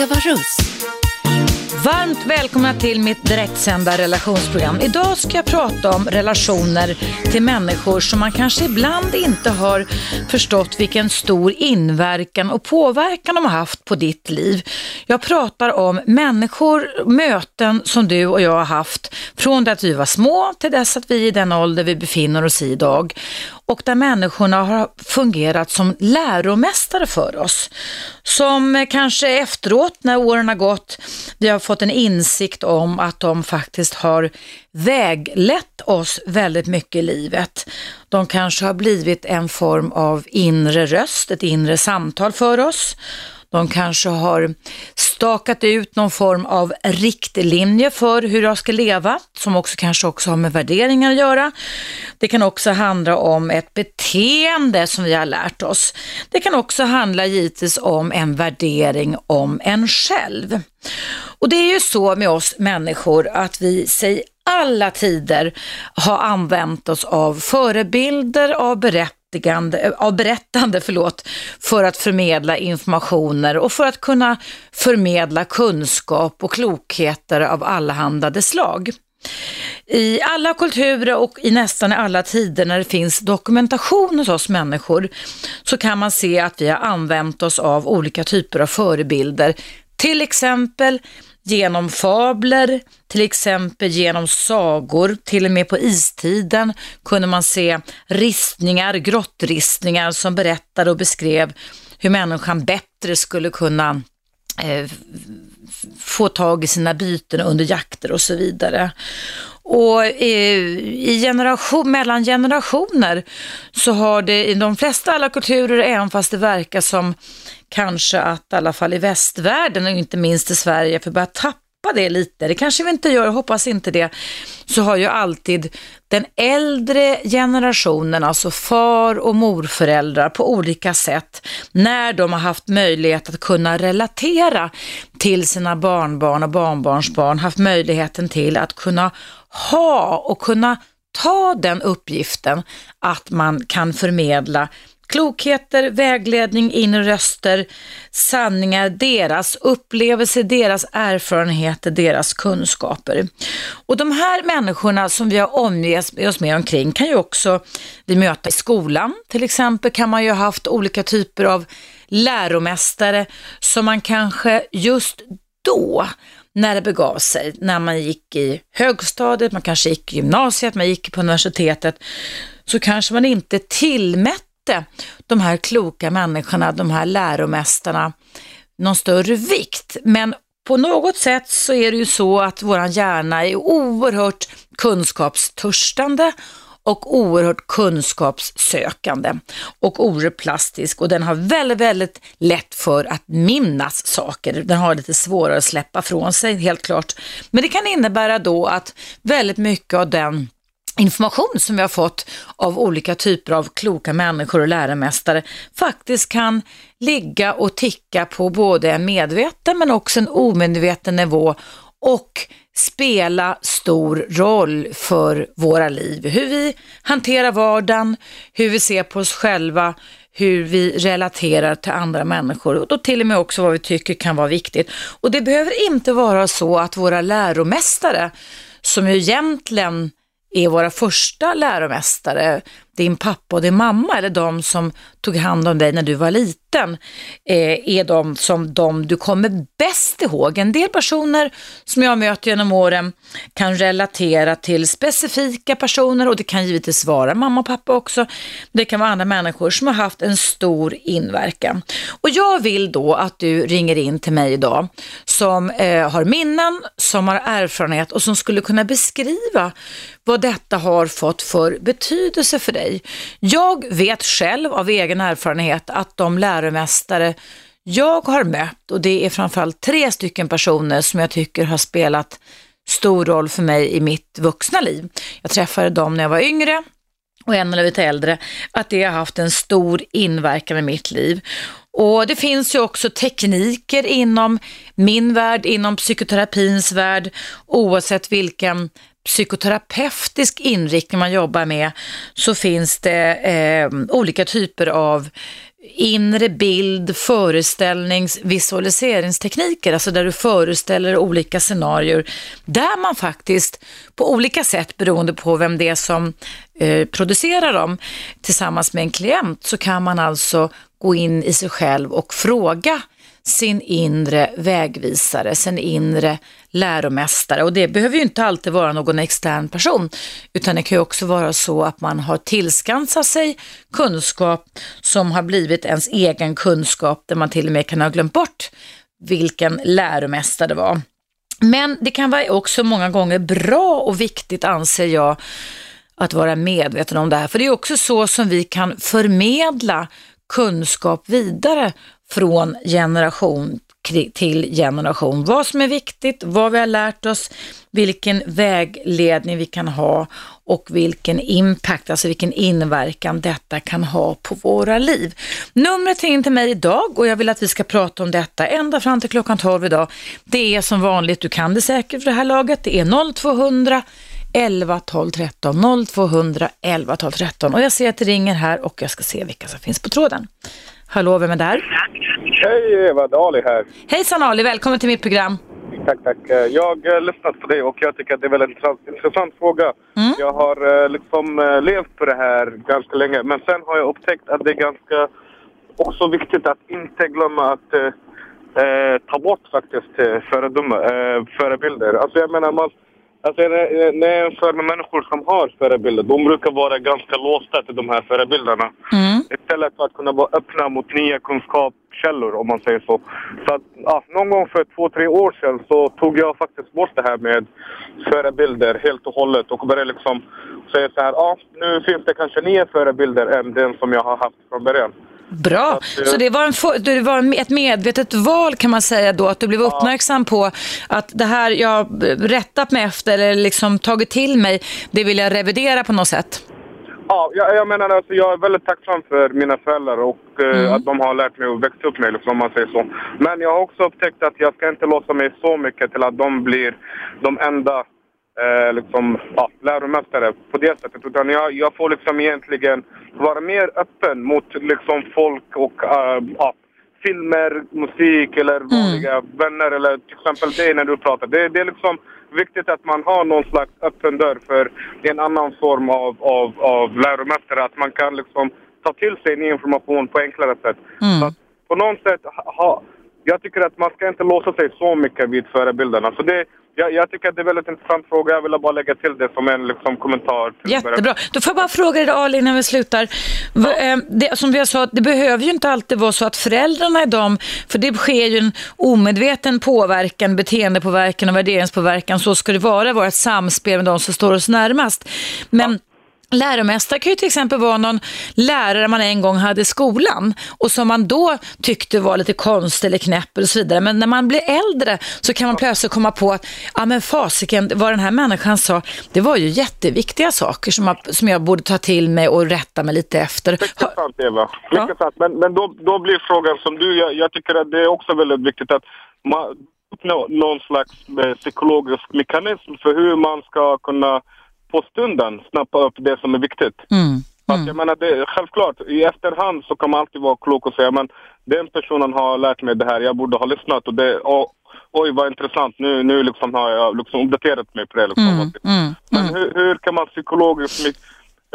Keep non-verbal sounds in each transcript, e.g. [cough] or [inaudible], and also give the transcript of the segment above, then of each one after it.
Eva Russ. Varmt välkomna till mitt direktsända relationsprogram. Idag ska jag prata om relationer till människor som man kanske ibland inte har förstått vilken stor inverkan och påverkan de har haft på ditt liv. Jag pratar om människor, möten som du och jag har haft från det att vi var små till dess att vi är i den ålder vi befinner oss i idag och där människorna har fungerat som läromästare för oss. Som kanske efteråt, när åren har gått, vi har fått en insikt om att de faktiskt har väglett oss väldigt mycket i livet. De kanske har blivit en form av inre röst, ett inre samtal för oss. De kanske har stakat ut någon form av riktlinje för hur jag ska leva, som också kanske också har med värderingar att göra. Det kan också handla om ett beteende som vi har lärt oss. Det kan också handla givetvis om en värdering om en själv. Och det är ju så med oss människor att vi säger alla tider har använt oss av förebilder, av berättelser Eh, av berättande [laughs] förlåt, för att förmedla informationer och för att kunna förmedla kunskap och klokheter av allehanda slag. I alla kulturer och i nästan alla tider när det finns dokumentation hos oss människor så kan man se att vi har använt oss av olika typer av förebilder. Till exempel genom fabler, till exempel genom sagor, till och med på istiden kunde man se ristningar, grottristningar som berättade och beskrev hur människan bättre skulle kunna eh, få tag i sina byten under jakter och så vidare. Och eh, i generation, mellan generationer så har det i de flesta alla kulturer, även fast det verkar som kanske att i alla fall i västvärlden och inte minst i Sverige, för börja tappa det lite, det kanske vi inte gör, jag hoppas inte det, så har ju alltid den äldre generationen, alltså far och morföräldrar på olika sätt, när de har haft möjlighet att kunna relatera till sina barnbarn och barnbarnsbarn, haft möjligheten till att kunna ha och kunna ta den uppgiften att man kan förmedla klokheter, vägledning, inre röster, sanningar, deras upplevelser, deras erfarenheter, deras kunskaper. Och de här människorna som vi har omgett oss med omkring kan ju också vi möta i skolan. Till exempel kan man ju ha haft olika typer av läromästare som man kanske just då när det begav sig, när man gick i högstadiet, man kanske gick i gymnasiet, man gick på universitetet, så kanske man inte tillmätte de här kloka människorna, de här läromästarna, någon större vikt. Men på något sätt så är det ju så att våran hjärna är oerhört kunskapstörstande och oerhört kunskapssökande och oerhört plastisk och den har väldigt, väldigt lätt för att minnas saker. Den har lite svårare att släppa från sig, helt klart. Men det kan innebära då att väldigt mycket av den information som vi har fått av olika typer av kloka människor och läromästare faktiskt kan ligga och ticka på både en medveten men också en omedveten nivå och spela stor roll för våra liv. Hur vi hanterar vardagen, hur vi ser på oss själva, hur vi relaterar till andra människor och då till och med också vad vi tycker kan vara viktigt. Och det behöver inte vara så att våra läromästare, som ju egentligen är våra första läromästare, din pappa och din mamma eller de som tog hand om dig när du var liten, eh, är de som de du kommer bäst ihåg. En del personer som jag möter genom åren kan relatera till specifika personer och det kan givetvis vara mamma och pappa också. Det kan vara andra människor som har haft en stor inverkan. Och jag vill då att du ringer in till mig idag som eh, har minnen, som har erfarenhet och som skulle kunna beskriva vad detta har fått för betydelse för dig. Jag vet själv av egen erfarenhet att de läromästare jag har mött, och det är framförallt tre stycken personer som jag tycker har spelat stor roll för mig i mitt vuxna liv. Jag träffade dem när jag var yngre och en eller lite äldre, att det har haft en stor inverkan i mitt liv. Och det finns ju också tekniker inom min värld, inom psykoterapins värld, oavsett vilken psykoterapeutisk inriktning man jobbar med så finns det eh, olika typer av inre bild, föreställnings, visualiseringstekniker, alltså där du föreställer olika scenarier, där man faktiskt på olika sätt, beroende på vem det är som eh, producerar dem, tillsammans med en klient, så kan man alltså gå in i sig själv och fråga sin inre vägvisare, sin inre läromästare. Och det behöver ju inte alltid vara någon extern person, utan det kan ju också vara så att man har tillskansat sig kunskap som har blivit ens egen kunskap, där man till och med kan ha glömt bort vilken läromästare det var. Men det kan vara också många gånger bra och viktigt, anser jag, att vara medveten om det här. För det är också så som vi kan förmedla kunskap vidare från generation till generation. Vad som är viktigt, vad vi har lärt oss, vilken vägledning vi kan ha och vilken impact, alltså vilken inverkan detta kan ha på våra liv. Numret in till mig idag och jag vill att vi ska prata om detta ända fram till klockan 12 idag. Det är som vanligt, du kan det säkert för det här laget, det är 0200 11 12 13 0200 11 12 13 och jag ser att det ringer här och jag ska se vilka som finns på tråden. Hallå, vem är där? Hej Eva, det är Ali här. Hejsan Ali, välkommen till mitt program. Tack, tack. Jag har lyssnat på dig och jag tycker att det är en intressant, intressant fråga. Mm. Jag har liksom levt på det här ganska länge men sen har jag upptäckt att det är ganska också viktigt att inte glömma att eh, ta bort faktiskt föredöme, eh, förebilder. Alltså jag menar, man, Alltså när jag jämför med människor som har förebilder, de brukar vara ganska låsta till de här förebilderna. Mm. Istället för att kunna vara öppna mot nya kunskapskällor om man säger så. Så att, ja, någon gång för två, tre år sedan så tog jag faktiskt bort det här med förebilder helt och hållet och började liksom säga så här, ja nu finns det kanske nya förebilder än den som jag har haft från början. Bra, att, så det var, en, det var ett medvetet val kan man säga då, att du blev uppmärksam på att det här jag rättat mig efter eller liksom tagit till mig, det vill jag revidera på något sätt. Ja, jag, jag menar alltså, jag är väldigt tacksam för mina föräldrar och eh, mm. att de har lärt mig att växa upp mig, liksom, om man säger så. Men jag har också upptäckt att jag ska inte låsa mig så mycket till att de blir de enda eh, liksom, ja, läromästare på det sättet. Utan jag, jag får liksom egentligen vara mer öppen mot liksom, folk och uh, ja, filmer, musik eller mm. vanliga mm. vänner eller till exempel dig när du pratar. Det, det är liksom viktigt att man har någon slags öppen dörr för en annan form av, av, av läromästare. Att man kan liksom ta till sig ny information på enklare sätt. Mm. Så på något sätt, ha, jag tycker att man ska inte låsa sig så mycket vid förebilderna. Så det, jag, jag, tycker att det är en väldigt intressant fråga. Jag vill bara lägga till det som en liksom, kommentar. Jättebra. Då får jag bara fråga dig Ali innan vi slutar. Ja. Eh, det, som jag sa, det behöver ju inte alltid vara så att föräldrarna är de, för det sker ju en omedveten påverkan, beteendepåverkan och värderingspåverkan. Så ska det vara, vara ett samspel med de som står oss närmast. Men ja. Läromästare kan ju till exempel vara någon lärare man en gång hade i skolan och som man då tyckte var lite konstig eller knäpp och så vidare. Men när man blir äldre så kan man plötsligt komma på att ja men fasiken, vad den här människan sa, det var ju jätteviktiga saker som, jag, som jag borde ta till mig och rätta mig lite efter. Mycket sant Eva, mycket ja. sant. Men, men då, då blir frågan som du, jag, jag tycker att det är också väldigt viktigt att man uppnår någon slags eh, psykologisk mekanism för hur man ska kunna på stunden snappa upp det som är viktigt. Mm. Mm. jag menar, det, självklart, i efterhand så kan man alltid vara klok och säga men den personen har lärt mig det här, jag borde ha lyssnat och det, och, oj vad intressant, nu, nu liksom har jag liksom uppdaterat mig på det. Liksom. Mm. Mm. Men mm. hur, hur, kan man psykologiskt,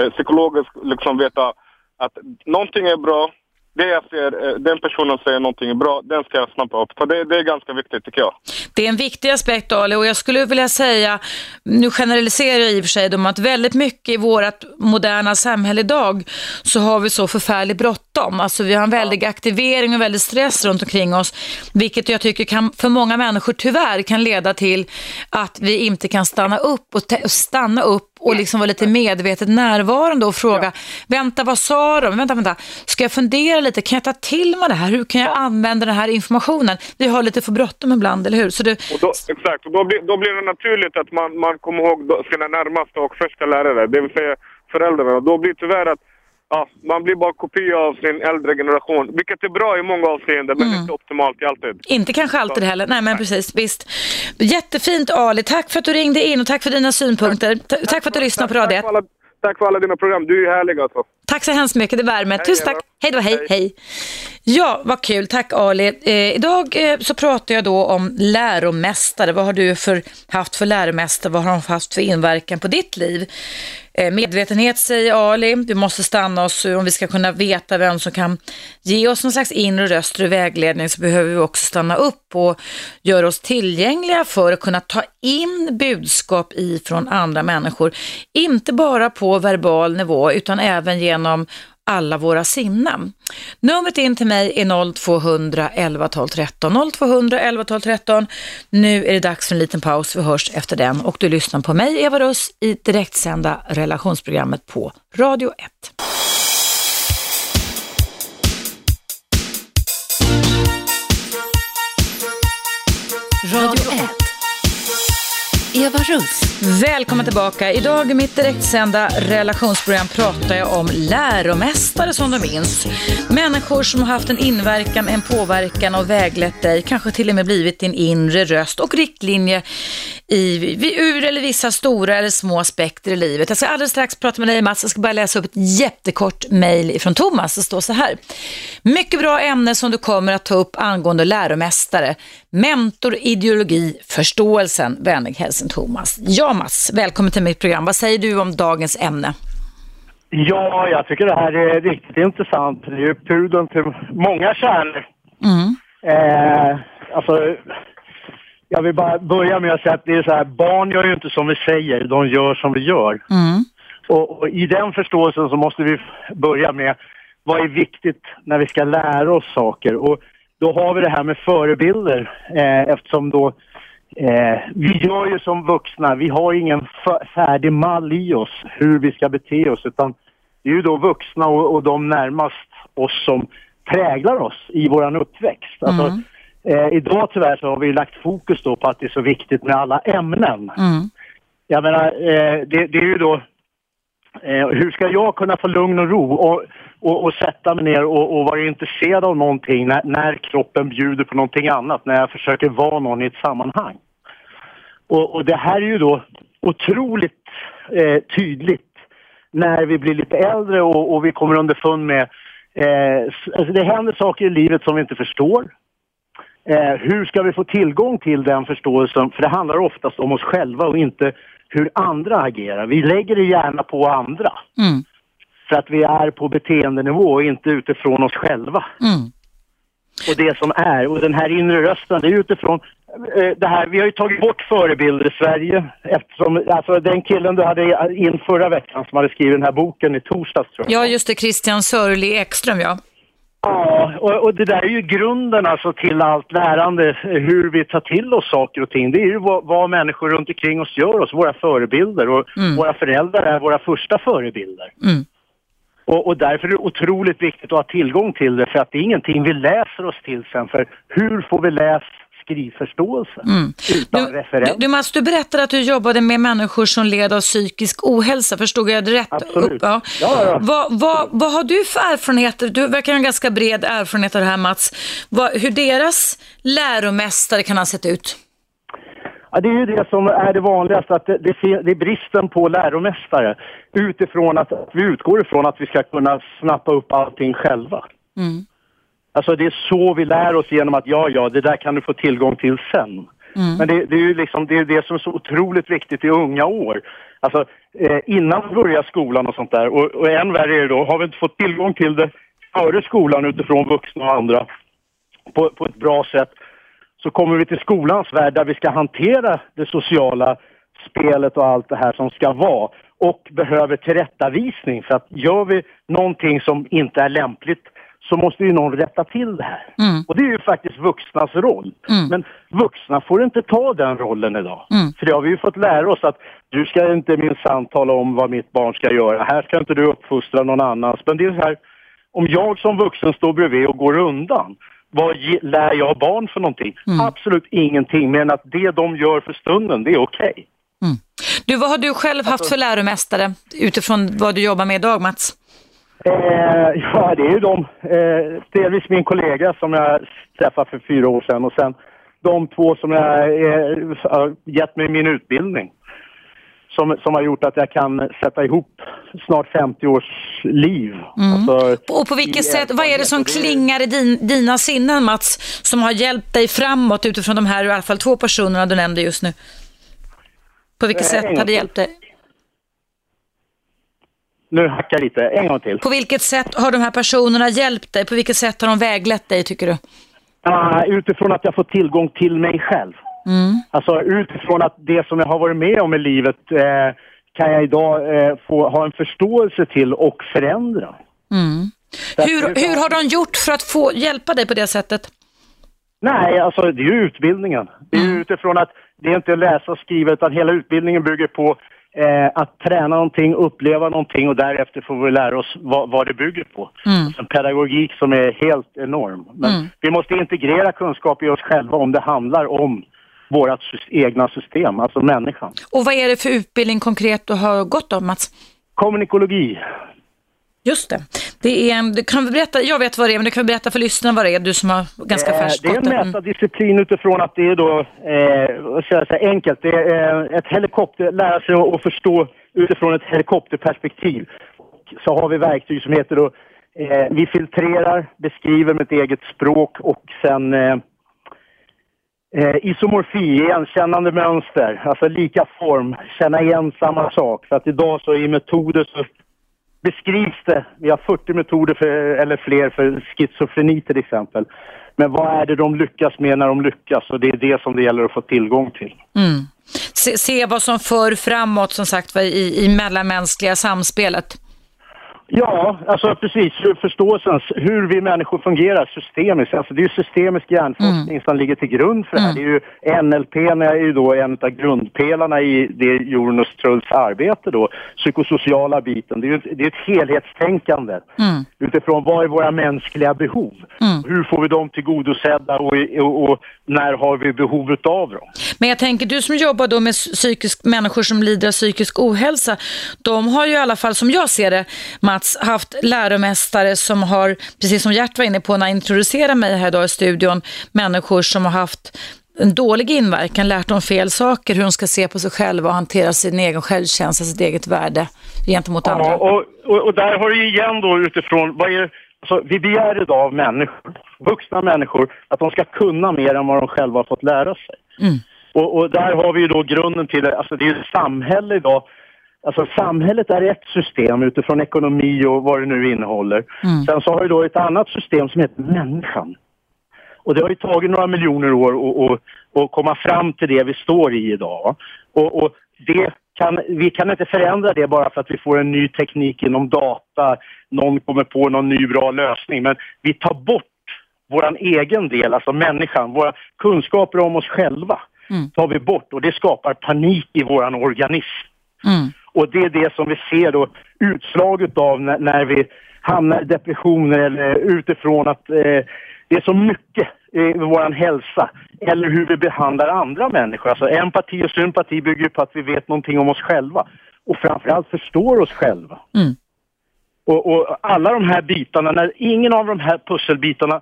eh, psykologiskt liksom veta att någonting är bra, det jag ser, eh, den personen säger någonting bra, den ska jag snappa upp. Så det, det, är ganska viktigt tycker jag. Det är en viktig aspekt Ali och jag skulle vilja säga, nu generaliserar jag i och för sig, att väldigt mycket i vårt moderna samhälle idag så har vi så förfärligt bråttom. Alltså vi har en väldig ja. aktivering och väldigt stress runt omkring oss, vilket jag tycker kan, för många människor tyvärr kan leda till att vi inte kan stanna upp och stanna upp och liksom vara lite medvetet närvarande och fråga, ja. vänta vad sa de? Vänta, vänta, ska jag fundera lite? Kan jag ta till mig det här? Hur kan jag använda den här informationen? Vi har lite för bråttom ibland, eller hur? Så det... och då, exakt, och då blir, då blir det naturligt att man, man kommer ihåg sina närmaste och första lärare, det vill säga föräldrarna. Då blir det tyvärr att ja, man blir bara kopia av sin äldre generation. Vilket är bra i många avseenden, men Mm. inte optimalt i alltid. Inte kanske alltid heller. Nej, men precis. Visst. Jättefint Ali. Tack för att du ringde in och tack för dina synpunkter. Ta- Tack för att du lyssnade på Tack Radio 1. för, alla, tack för alla dina program. Du är härlig alltså. Tack så hemskt mycket, det värmer. Tusen tack. Hej då, hej, Hej. hej. Ja, vad kul. Tack Ali. Eh, idag eh, så pratar jag då om läromästare. Vad har du för, haft för läromästare? Vad har de haft för inverkan på ditt liv? Eh, medvetenhet säger Ali. Vi måste stanna oss om vi ska kunna veta vem som kan ge oss någon slags inre röst och vägledning så behöver vi också stanna upp och göra oss tillgängliga för att kunna ta in budskap ifrån andra människor. Inte bara på verbal nivå utan även genom genom alla våra sinnen. Numret in till mig är 0200 11 12 13. 0200 11 12 13. Nu är det dags för en liten paus. Vi hörs efter den och du lyssnar på mig, Eva Russ, i direktsända relationsprogrammet på Radio 1. Radio 1. Eva Russ. Välkommen tillbaka. Idag i mitt direktsända relationsprogram pratar jag om läromästare som du minns. Människor som har haft en inverkan, en påverkan och väglett dig, kanske till och med blivit din inre röst och riktlinje i, vid- ur eller vissa stora eller små aspekter i livet. Jag ska alldeles strax prata med dig Mats, jag ska bara läsa upp ett jättekort mejl från Thomas. Det står så här. Mycket bra ämne som du kommer att ta upp angående läromästare. Mentor, ideologi, förståelsen. Vänlig hälsning Thomas. Ja Mats, välkommen till mitt program. Vad säger du om dagens ämne? Ja, jag tycker det här är riktigt intressant. Det är ju pudeln till många kärnor. Mm. Eh, alltså, jag vill bara börja med att säga att det är så här, barn gör ju inte som vi säger, de gör som vi gör. Mm. Och, och i den förståelsen så måste vi börja med vad är viktigt när vi ska lära oss saker. Och då har vi det här med förebilder eh, eftersom då eh, vi gör ju som vuxna, vi har ingen färdig mall i oss hur vi ska bete oss utan det är ju då vuxna och, och de närmast oss som präglar oss i våran uppväxt. Alltså, eh, idag tyvärr så har vi lagt fokus då på att det är så viktigt med alla ämnen. Mm. Jag menar, eh, det, det är ju då eh, hur ska jag kunna få lugn och ro och, och, och sätta mig ner och, och vara intresserad av någonting när, när kroppen bjuder på någonting annat, när jag försöker vara någon i ett sammanhang. Och, och det här är ju då otroligt eh, tydligt när vi blir lite äldre och, och vi kommer underfund med eh, alltså det händer saker i livet som vi inte förstår. Eh, hur ska vi få tillgång till den förståelsen? För det handlar oftast om oss själva och inte hur andra agerar. Vi lägger det gärna på andra Mm för att vi är på beteendenivå och inte utifrån oss själva Mm. och det som är. Och den här inre rösten, det är utifrån eh, det här. Vi har ju tagit bort förebilder i Sverige eftersom, alltså den killen du hade in förra veckan som hade skrivit den här boken i torsdags tror jag. Ja, just det. Christian Sörli Ekström, ja. Ja, och, och det där är ju grunden alltså till allt lärande, hur vi tar till oss saker och ting. Det är ju vad, vad människor runt omkring oss gör oss, våra förebilder. Och våra föräldrar är våra första förebilder. Mm. Och, och därför är det otroligt viktigt att ha tillgång till det, för att det är ingenting vi läser oss till sen. För hur får vi läs skrivförståelse utan Du, referens? du, Mats, du berättade att du jobbade med människor som led av psykisk ohälsa. Förstod jag det rätt? Absolut. Ja. Ja, ja. Vad, vad, vad har du för erfarenheter? Du verkar ha en ganska bred erfarenhet av det här Mats. Vad, hur deras läromästare kan ha sett ut? Ja, det är ju det som är det vanligaste, att det, det, är bristen på läromästare utifrån att, att vi utgår ifrån att vi ska kunna snappa upp allting själva. Mm. Alltså det är så vi lär oss genom att ja, ja, det där kan du få tillgång till sen. Men det, det är ju liksom det, är det som är så otroligt viktigt i unga år. Alltså eh, innan vi börjar skolan och sånt där och, och än värre är det då, har vi inte fått tillgång till det före skolan utifrån vuxna och andra på, på ett bra sätt så kommer vi till skolans värld där vi ska hantera det sociala spelet och allt det här som ska vara och behöver tillrättavisning för att gör vi någonting som inte är lämpligt så måste ju någon rätta till det här. Mm. Och det är ju faktiskt vuxnas roll. Mm. Men vuxna får inte ta den rollen idag. Mm. För det har vi ju fått lära oss att du ska inte minsann tala om vad mitt barn ska göra. Här ska inte du uppfostra någon annans. Men det är så här, om jag som vuxen står bredvid och går undan, vad lär jag barn för någonting? Absolut ingenting, men att det de gör för stunden, det är okej. Du, vad har du själv haft för läromästare utifrån vad du jobbar med idag Mats? Eh, ja, det är ju de. Eh, delvis min kollega som jag träffade för fyra år sedan och sen de två som jag eh, har gett mig min utbildning. Som, som har gjort att jag kan sätta ihop snart 50 års liv. Mm. Alltså, och på vilket sätt, vad är det som klingar i din, dina sinnen Mats, som har hjälpt dig framåt utifrån de här i alla fall två personerna du nämnde just nu? På vilket eh, sätt har det hjälpt dig? Nu hackar lite, en gång till. På vilket sätt har de här personerna hjälpt dig? På vilket sätt har de väglett dig tycker du? Uh, utifrån att jag får tillgång till mig själv. Mm. Alltså utifrån att det som jag har varit med om i livet eh, kan jag idag eh, få ha en förståelse till och förändra. Mm. Hur, hur har de gjort för att få hjälpa dig på det sättet? Nej, alltså det är ju utbildningen. Det är mm. utifrån att det är inte läsa och skriva utan hela utbildningen bygger på eh, att träna någonting, uppleva någonting och därefter får vi lära oss vad, vad det bygger på. Mm. Alltså en pedagogik som är helt enorm. Men mm. vi måste integrera kunskap i oss själva om det handlar om vårt egna system, alltså människan. Och vad är det för utbildning konkret du har gått av Mats? Kommunikologi. Just det. det är, du kan berätta, jag vet vad det är, men du kan berätta för lyssnarna vad det är, du som har ganska eh, färskt Det är en metadisciplin utifrån att det är då, eh, säga, enkelt. Det är ett helikopter, lära sig att förstå utifrån ett helikopterperspektiv. Så har vi verktyg som heter då, eh, vi filtrerar, beskriver med ett eget språk och sen eh, Eh, isomorfi, igenkännande mönster, alltså lika form, känna igen samma sak. För att idag så i metoder så beskrivs det, vi har 40 metoder för, eller fler för schizofreni till exempel. Men vad är det de lyckas med när de lyckas? Och det är det som det gäller att få tillgång till. Mm. Se, se vad som för framåt som sagt i, i mellanmänskliga samspelet. Ja, alltså precis. Förståelsen, hur vi människor fungerar systemiskt. Alltså det är ju systemisk hjärnforskning mm. som ligger till grund för det här. Mm. Det är ju, NLP är ju då en av grundpelarna i det Jonas Trulls arbete då. Psykosociala biten. Det är ju ett, det är ett helhetstänkande mm. utifrån vad är våra mänskliga behov? Mm. Hur får vi dem tillgodosedda och, och, och, när har vi behovet av dem? Men jag tänker, du som jobbar då med psykisk, människor som lider av psykisk ohälsa, de har ju i alla fall som jag ser det, Mats, haft läromästare som har, precis som Gert var inne på när han introducerade mig här idag i studion, människor som har haft en dålig inverkan, lärt dem fel saker, hur de ska se på sig själva och hantera sin egen självkänsla, sitt eget värde gentemot andra. Ja, och, och, och där har du igen då utifrån, vad är Alltså, vi begär idag av människor, vuxna människor, att de ska kunna mer än vad de själva har fått lära sig. Mm. Och, och, där har vi ju då grunden till alltså det är ju samhälle idag Alltså samhället är ett system utifrån ekonomi och vad det nu innehåller. Mm. Sen så har vi då ett annat system som heter människan. Och det har ju tagit några miljoner år att komma fram till det vi står i idag. Och, och det kan, vi kan inte förändra det bara för att vi får en ny teknik inom data, någon kommer på någon ny bra lösning. Men vi tar bort vår egen del, alltså människan, våra kunskaper om oss själva mm. tar vi bort och det skapar panik i vår organism. Mm. Och det är det som vi ser då utslaget av när, när vi hamnar i depressioner eller utifrån att eh, det är så mycket i vår hälsa eller hur vi behandlar andra människor. Alltså empati och sympati bygger på att vi vet någonting om oss själva och framförallt förstår oss själva. Mm. Och, och, alla de här bitarna, när ingen av de här pusselbitarna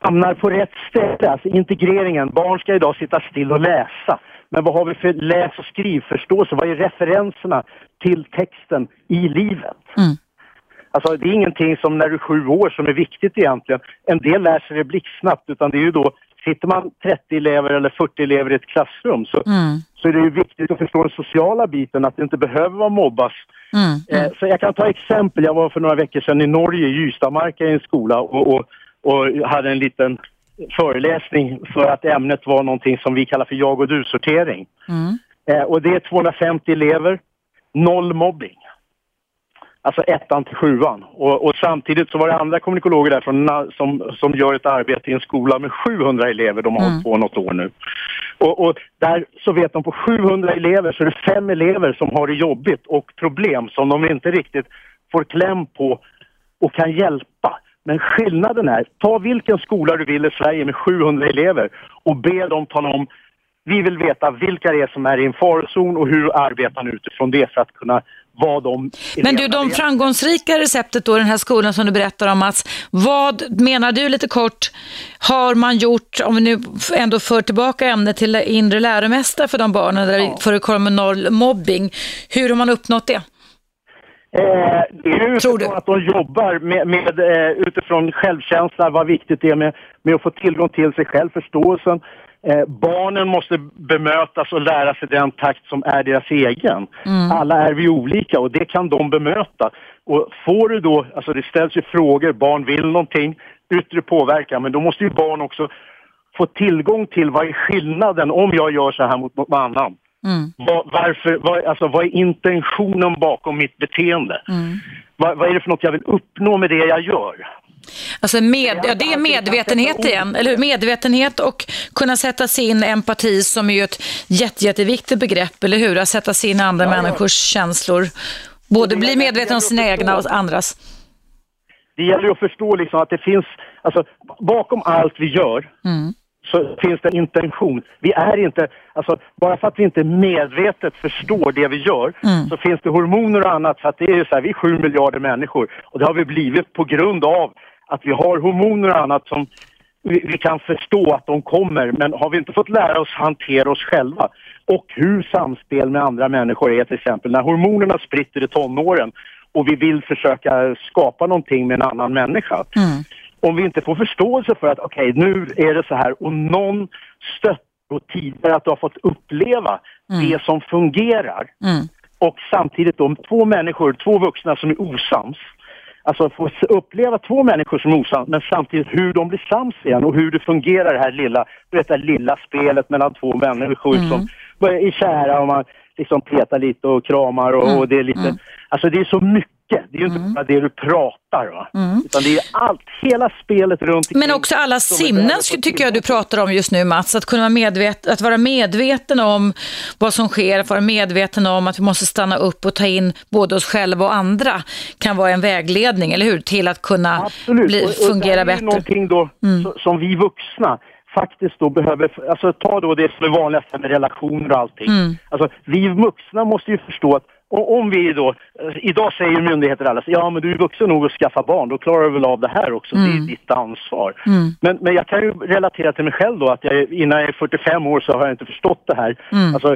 hamnar på rätt ställe, alltså integreringen. Barn ska idag sitta still och läsa. Men vad har vi för läs och skrivförståelse? Vad är referenserna till texten i livet? Mm. Alltså det är ingenting som när du är sju år som är viktigt egentligen. En del lär sig det blixtsnabbt utan det är ju då, sitter man 30 elever eller 40 elever i ett klassrum så, mm. så är det ju viktigt att förstå den sociala biten, att det inte behöver vara mobbas. Mm. Eh, så jag kan ta exempel, jag var för några veckor sedan i Norge, i Ystadmarka i en skola och, och, och hade en liten föreläsning för att ämnet var någonting som vi kallar för jag och du-sortering. Mm. Eh, och det är 250 elever, noll mobbing. Alltså ettan till sjuan. Och, och, samtidigt så var det andra kommunikologer där från, som, som gör ett arbete i en skola med 700 elever. De har mm. hållit på något år nu. Och, och, där så vet de på 700 elever så är det fem elever som har det jobbigt och problem som de inte riktigt får kläm på och kan hjälpa. Men skillnaden är, ta vilken skola du vill i Sverige med 700 elever och be dem tala om vi vill veta vilka det är som är i en farozon och hur arbetar ni utifrån det för att kunna vad de Men du, de framgångsrika receptet då, den här skolan som du berättar om Mats, vad menar du lite kort har man gjort, om vi nu ändå för tillbaka ämnet till inre läromästare för de barnen där det förekommer noll mobbing, hur har man uppnått det? Eh, det är ju Tror du? utifrån att de jobbar med, med, eh, utifrån självkänsla, vad viktigt det är med, med att få tillgång till sig själv, förståelsen. Eh, barnen måste bemötas och lära sig den takt som är deras egen. Alla är vi olika och det kan de bemöta. Och får du då, alltså det ställs ju frågor, barn vill någonting, yttre påverkan, men då måste ju barn också få tillgång till vad är skillnaden om jag gör så här mot någon annan. Vad, varför, vad, alltså, vad är intentionen bakom mitt beteende? Vad, vad är det för något jag vill uppnå med det jag gör? Alltså med, ja, det är medvetenhet igen, eller hur? Medvetenhet och kunna sätta sig in empati som är ju ett jätte, jätteviktigt begrepp, eller hur? Att sätta sig in i andra människors känslor. Både bli medveten om sina egna och andras. Det gäller att förstå liksom att det finns, alltså bakom allt vi gör så finns det en intention. Vi är inte, alltså bara för att vi inte medvetet förstår det vi gör så finns det hormoner och annat. För att det är ju så här, vi är sju miljarder människor. Och det har vi blivit på grund av att vi har hormoner och annat som vi, vi kan förstå att de kommer. Men har vi inte fått lära oss hantera oss själva? Och hur samspel med andra människor är till exempel när hormonerna spritter i tonåren och vi vill försöka skapa någonting med en annan människa. Om vi inte får förståelse för att okej, nu är det så här och någon stöttar och tidigare att du har fått uppleva det som fungerar. Och samtidigt då två människor, två vuxna som är osams Alltså få uppleva två människor som är osams men samtidigt hur de blir sams igen och hur det fungerar det här lilla, du vet, det lilla spelet mellan två människor som börjar är kära och man liksom petar lite och kramar och, och det är lite, alltså det är så mycket. Det är ju inte bara det du pratar va. Utan det är allt, hela spelet runt Men också alla sinnen tycker jag du pratar om just nu Mats. Att kunna vara medvet, att vara medveten om vad som sker, att vara medveten om att vi måste stanna upp och ta in både oss själva och andra kan vara en vägledning, eller hur? Till att kunna Absolut. bli, och, och fungera det här är ju bättre. Mm. någonting då så, som vi vuxna faktiskt då behöver, alltså ta då det som är vanligast med relationer och allting. Mm. Alltså vi vuxna måste ju förstå att o- om vi då, idag säger myndigheter alla, ja men du är vuxen nog att skaffa barn, då klarar du väl av det här också, det Mm. är ditt ansvar. Men, men jag kan ju relatera till mig själv då, att jag, innan jag är 45 år så har jag inte förstått det här. Mm. Alltså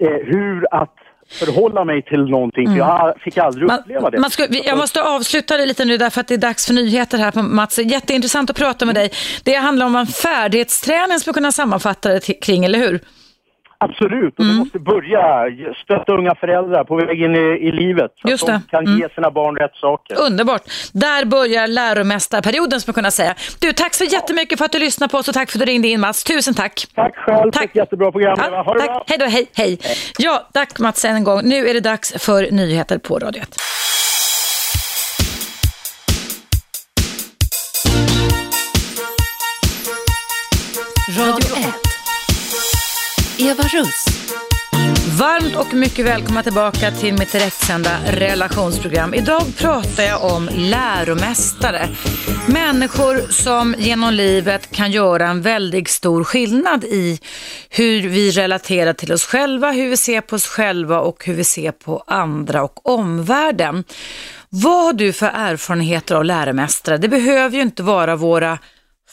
eh, hur att förhålla mig till någonting, för jag fick aldrig Man, uppleva det. man ska, jag måste avsluta det lite nu därför att det är dags för nyheter här på Mats. Jätteintressant att prata med dig. Det handlar om en färdighetsträning som vi kunna sammanfatta det kring, eller hur? Absolut, och Mm. du måste börja stötta unga föräldrar på väg in i, i livet så Just att de det. kan Mm. ge sina barn rätt saker. Underbart. Där börjar läromästarperioden som man kunna säga. Du, tack så jättemycket för att du lyssnade på oss och tack för att du ringde in Mats. Tusen tack. Tack själv för Tack. ett jättebra program. Ja, ha det tack. bra! Hej då, hej, hej. Ja, tack Mats en gång. Nu är det dags för nyheter på Radio 1. Radio 1. Eva Russ. Varmt och mycket välkomna tillbaka till mitt direktsända relationsprogram. Idag pratar jag om läromästare. Människor som genom livet kan göra en väldigt stor skillnad i hur vi relaterar till oss själva, hur vi ser på oss själva och hur vi ser på andra och omvärlden. Vad har du för erfarenheter av läromästare? Det behöver ju inte vara våra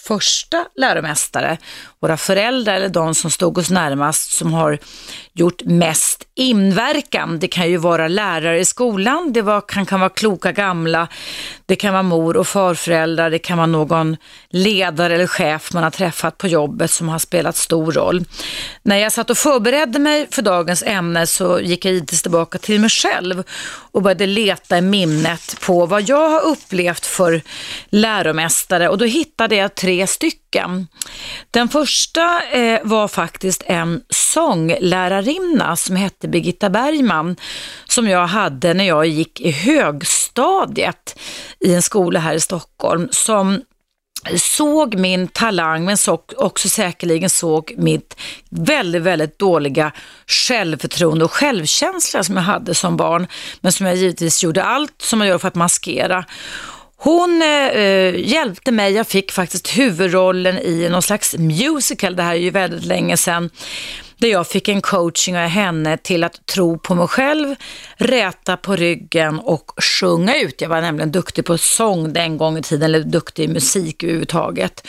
första läromästare, våra föräldrar eller de som stod oss närmast som har gjort mest inverkan. Det kan ju vara lärare i skolan, det var, kan, kan vara kloka gamla, det kan vara mor och farföräldrar, det kan vara någon ledare eller chef man har träffat på jobbet som har spelat stor roll. När jag satt och förberedde mig för dagens ämne så gick jag givetvis tillbaka till mig själv och började leta i minnet på vad jag har upplevt för läromästare och då hittade jag tre stycken. Den första eh, var faktiskt en sånglärarinna som hette Birgitta Bergman som jag hade när jag gick i högstadiet i en skola här i Stockholm som såg min talang men så också säkerligen såg mitt väldigt, väldigt dåliga självförtroende och självkänsla som jag hade som barn men som jag givetvis gjorde allt som man gör för att maskera. Hon eh, eh, hjälpte mig, jag fick faktiskt huvudrollen i någon slags musical, det här är ju väldigt länge sedan. där jag fick en coaching av henne till att tro på mig själv, räta på ryggen och sjunga ut. Jag var nämligen duktig på sång den gången i tiden, eller duktig i musik överhuvudtaget.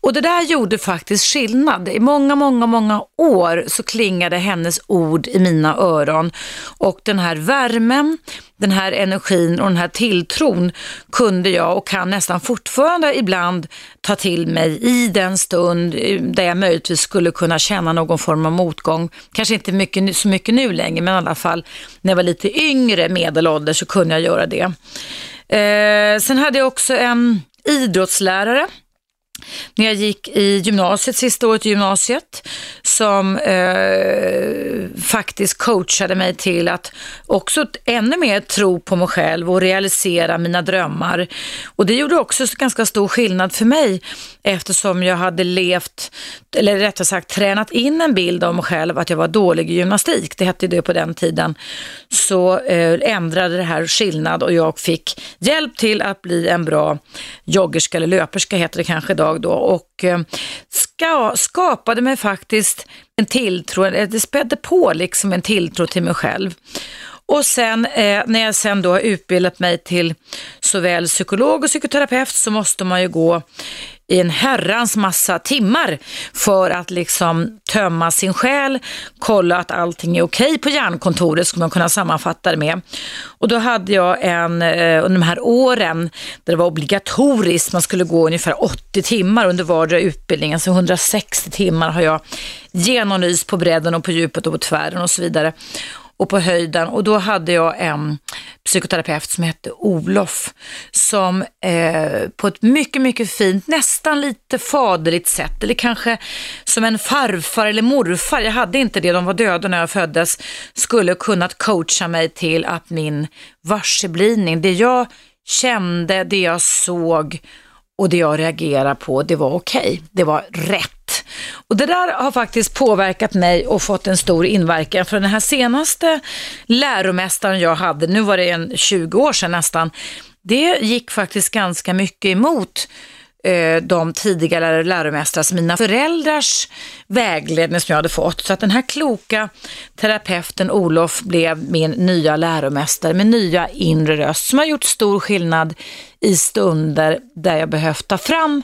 Och det där gjorde faktiskt skillnad. I många, många, många år så klingade hennes ord i mina öron och den här värmen, den här energin och den här tilltron kunde jag och kan nästan fortfarande ibland ta till mig i den stund eh, där jag möjligtvis skulle kunna känna någon form av motgång. Kanske inte mycket, så mycket nu längre, men i alla fall när jag var lite yngre medelålder så kunde jag göra det. Eh, sen hade jag också en idrottslärare när jag gick i gymnasiet, sista året i gymnasiet, som eh, faktiskt coachade mig till att också ännu mer tro på mig själv och realisera mina drömmar. Och det gjorde också ganska stor skillnad för mig eftersom jag hade levt, eller rättare sagt tränat in en bild av mig själv att jag var dålig i gymnastik, det hette det på den tiden, så eh, ändrade det här skillnad och jag fick hjälp till att bli en bra joggerska eller löperska heter det kanske idag då. Och eh, ska, skapade mig faktiskt en tilltro, eh, det spädde på liksom en tilltro till mig själv. Och sen eh, när jag sen då har utbildat mig till såväl psykolog och psykoterapeut så måste man ju gå i en herrans massa timmar för att liksom tömma sin själ, kolla att allting är okej på hjärnkontoret skulle man kunna sammanfatta det med. Och då hade jag en, eh, under de här åren där det var obligatoriskt, man skulle gå ungefär 80 timmar under vardera utbildningen, så 160 timmar har jag genomlyst på bredden och på djupet och på tvären och så vidare och på höjden och då hade jag en psykoterapeut som hette Olof som eh, på ett mycket, mycket fint, nästan lite faderligt sätt eller kanske som en farfar eller morfar, jag hade inte det, de var döda när jag föddes, skulle kunnat coacha mig till att min varseblivning, det jag kände, det jag såg och det jag reagerade på, det var okej. Okay. Det var rätt. Och det där har faktiskt påverkat mig och fått en stor inverkan. För den här senaste läromästaren jag hade, nu var det en 20 år sedan nästan, det gick faktiskt ganska mycket emot eh, de tidigare läromästare, mina föräldrars vägledning som jag hade fått. Så att den här kloka terapeuten Olof blev min nya läromästare med nya inre röst som har gjort stor skillnad i stunder där jag behövt ta fram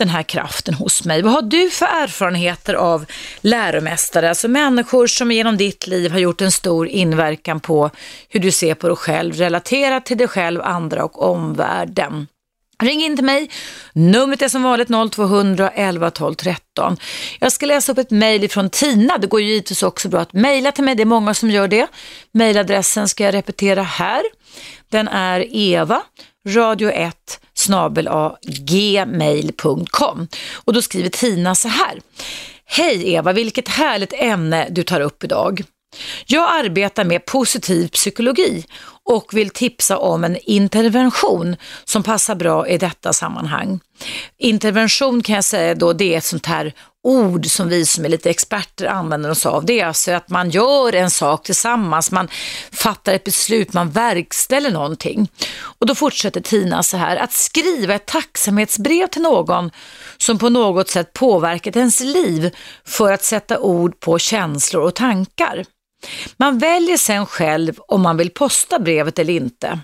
den här kraften hos mig. Vad har du för erfarenheter av läromästare, alltså människor som genom ditt liv har gjort en stor inverkan på hur du ser på dig själv, relaterat till dig själv, andra och omvärlden? Ring in till mig. Numret är som vanligt 0200 12 13. Jag ska läsa upp ett mejl från Tina. Det går ju givetvis också bra att mejla till mig. Det är många som gör det. Mejladressen ska jag repetera här. Den är eva radio 1 gmail.com. Och då skriver Tina så här. Hej Eva, vilket härligt ämne du tar upp idag. Jag arbetar med positiv psykologi och vill tipsa om en intervention som passar bra i detta sammanhang. Intervention kan jag säga då, det är ett sånt här ord som vi som är lite experter använder oss av. Det är alltså att man gör en sak tillsammans, man fattar ett beslut, man verkställer någonting. Och då fortsätter Tina så här, att skriva ett tacksamhetsbrev till någon som på något sätt påverkat ens liv för att sätta ord på känslor och tankar. Man väljer sen själv om man vill posta brevet eller inte.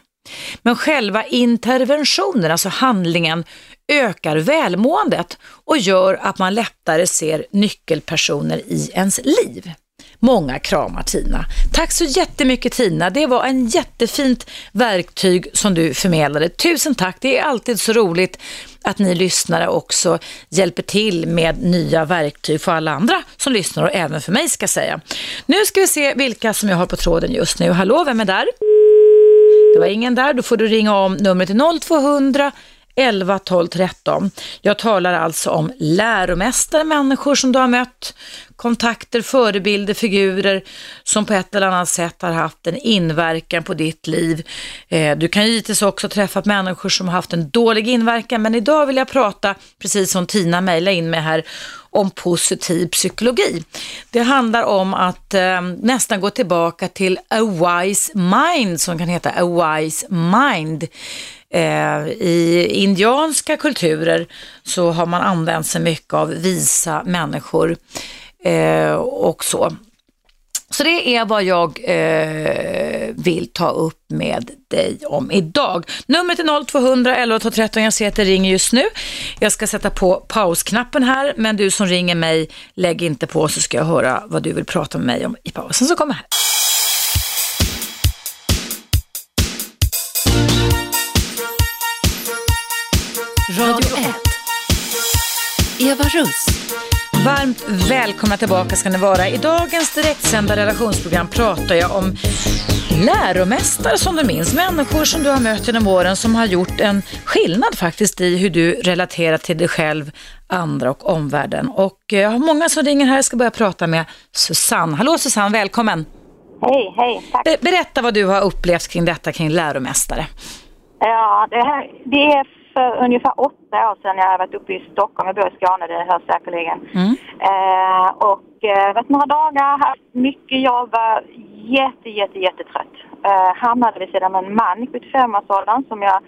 Men själva interventionen, alltså handlingen, ökar välmåendet och gör att man lättare ser nyckelpersoner i ens liv. Många kramar Tina. Tack så jättemycket Tina. Det var en jättefint verktyg som du förmedlade. Tusen tack. Det är alltid så roligt att ni lyssnare också hjälper till med nya verktyg för alla andra som lyssnar och även för mig ska jag säga. Nu ska vi se vilka som jag har på tråden just nu. Hallå, vem är där? Det var ingen där. Då får du ringa om numret till 0200 11 12 13. Jag talar alltså om läromästare, människor som du har mött, kontakter, förebilder, figurer som på ett eller annat sätt har haft en inverkan på ditt liv. Eh, du kan givetvis också träffa människor som har haft en dålig inverkan, men idag vill jag prata, precis som Tina mejlade in mig här, om positiv psykologi. Det handlar om att eh, nästan gå tillbaka till a wise mind som kan heta a wise mind. Eh, I indianska kulturer så har man använt sig mycket av visa människor eh, och så. Så det är vad jag eh, vill ta upp med dig om idag. Numret är 0200 11 13. Jag ser att det ringer just nu. Jag ska sätta på pausknappen här, men du som ringer mig, lägg inte på så ska jag höra vad du vill prata med mig om i pausen som kommer här. Radio 1. Eva Russ. Varmt välkomna tillbaka ska ni vara. I dagens direktsända relationsprogram pratar jag om läromästare som du minns. Människor som du har mött genom åren som har gjort en skillnad faktiskt i hur du relaterar till dig själv, andra och omvärlden. Och eh, jag har många som ringer här. Jag ska börja prata med Susanne. Hallå Susanne, välkommen. Hej, hej, tack. Be- Berätta vad du har upplevt kring detta kring läromästare. Ja, det, här, det är för ungefär åtta år sedan jag har varit uppe i Stockholm. Jag bor i Skåne, det hörs säkerligen. Mm. Eh, och eh, varit några dagar, haft mycket jobb, var jätte, jätte, jättetrött. Eh, hamnade vid sidan av en man i 75-årsåldern som jag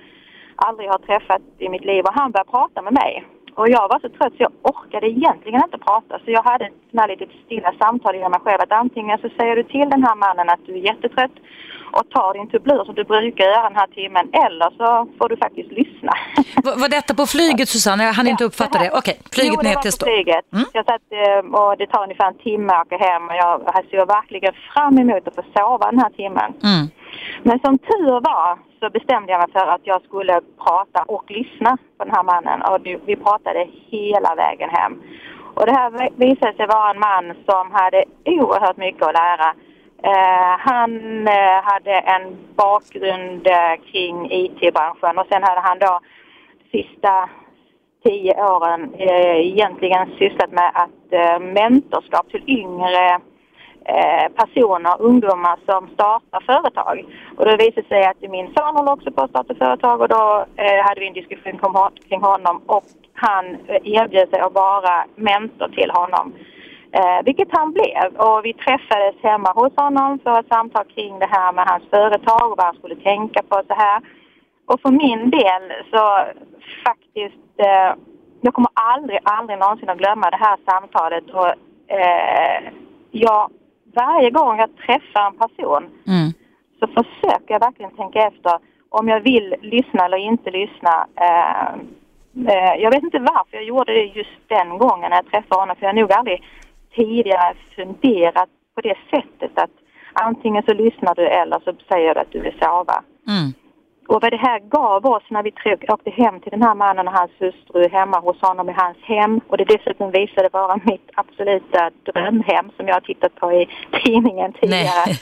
aldrig har träffat i mitt liv och han började prata med mig. Och jag var så trött så jag orkade egentligen inte prata. Så jag hade ett sånt här litet stilla samtal inom mig själv att antingen så säger du till den här mannen att du är jättetrött och tar din tubblur som du brukar göra den här timmen eller så får du faktiskt lyssna. [laughs] V- var detta på flyget Susanne? Jag hann inte uppfatta det. Okej, flyget jo, det ner var till Stockholm. flyget. Mm. Jag satt, eh, och det tar ungefär en timme att åka hem och jag jag verkligen fram emot att få sova den här timmen. Mm. Men som tur var så bestämde jag mig för att jag skulle prata och lyssna på den här mannen och vi- vi pratade hela vägen hem. Och det här visade sig vara en man som hade oerhört mycket att lära. Eh, han eh, hade en bakgrund eh, kring IT-branschen och sen hade han då sista tio åren eh, egentligen sysslat med att eh, mentorskap till yngre eh, personer, ungdomar som startar företag. Och då visade det sig att min son håller också på att starta företag och då eh, hade vi en diskussion kring honom och han eh, erbjöd sig att vara mentor till honom. Eh, vilket han blev. Och vi träffades hemma hos honom för ett samtal kring det här med hans företag och vad han skulle tänka på så här. Och för min del så faktiskt, eh, jag kommer aldrig, aldrig någonsin att glömma det här samtalet. Och, eh, jag, varje gång jag träffar en person Mm. så försöker jag verkligen tänka efter om jag vill lyssna eller inte lyssna. Eh, eh, jag vet inte varför jag gjorde det just den gången när jag träffade honom för jag har nog aldrig tidigare funderat på det sättet att antingen så lyssnar du eller så säger du att du vill sova. Mm. Och vad det här gav oss när vi åkte hem till den här mannen och hans hustru hemma hos honom i hans hem och det dessutom visade vara mitt absoluta drömhem som jag har tittat på i tidningen tidigare. Nej.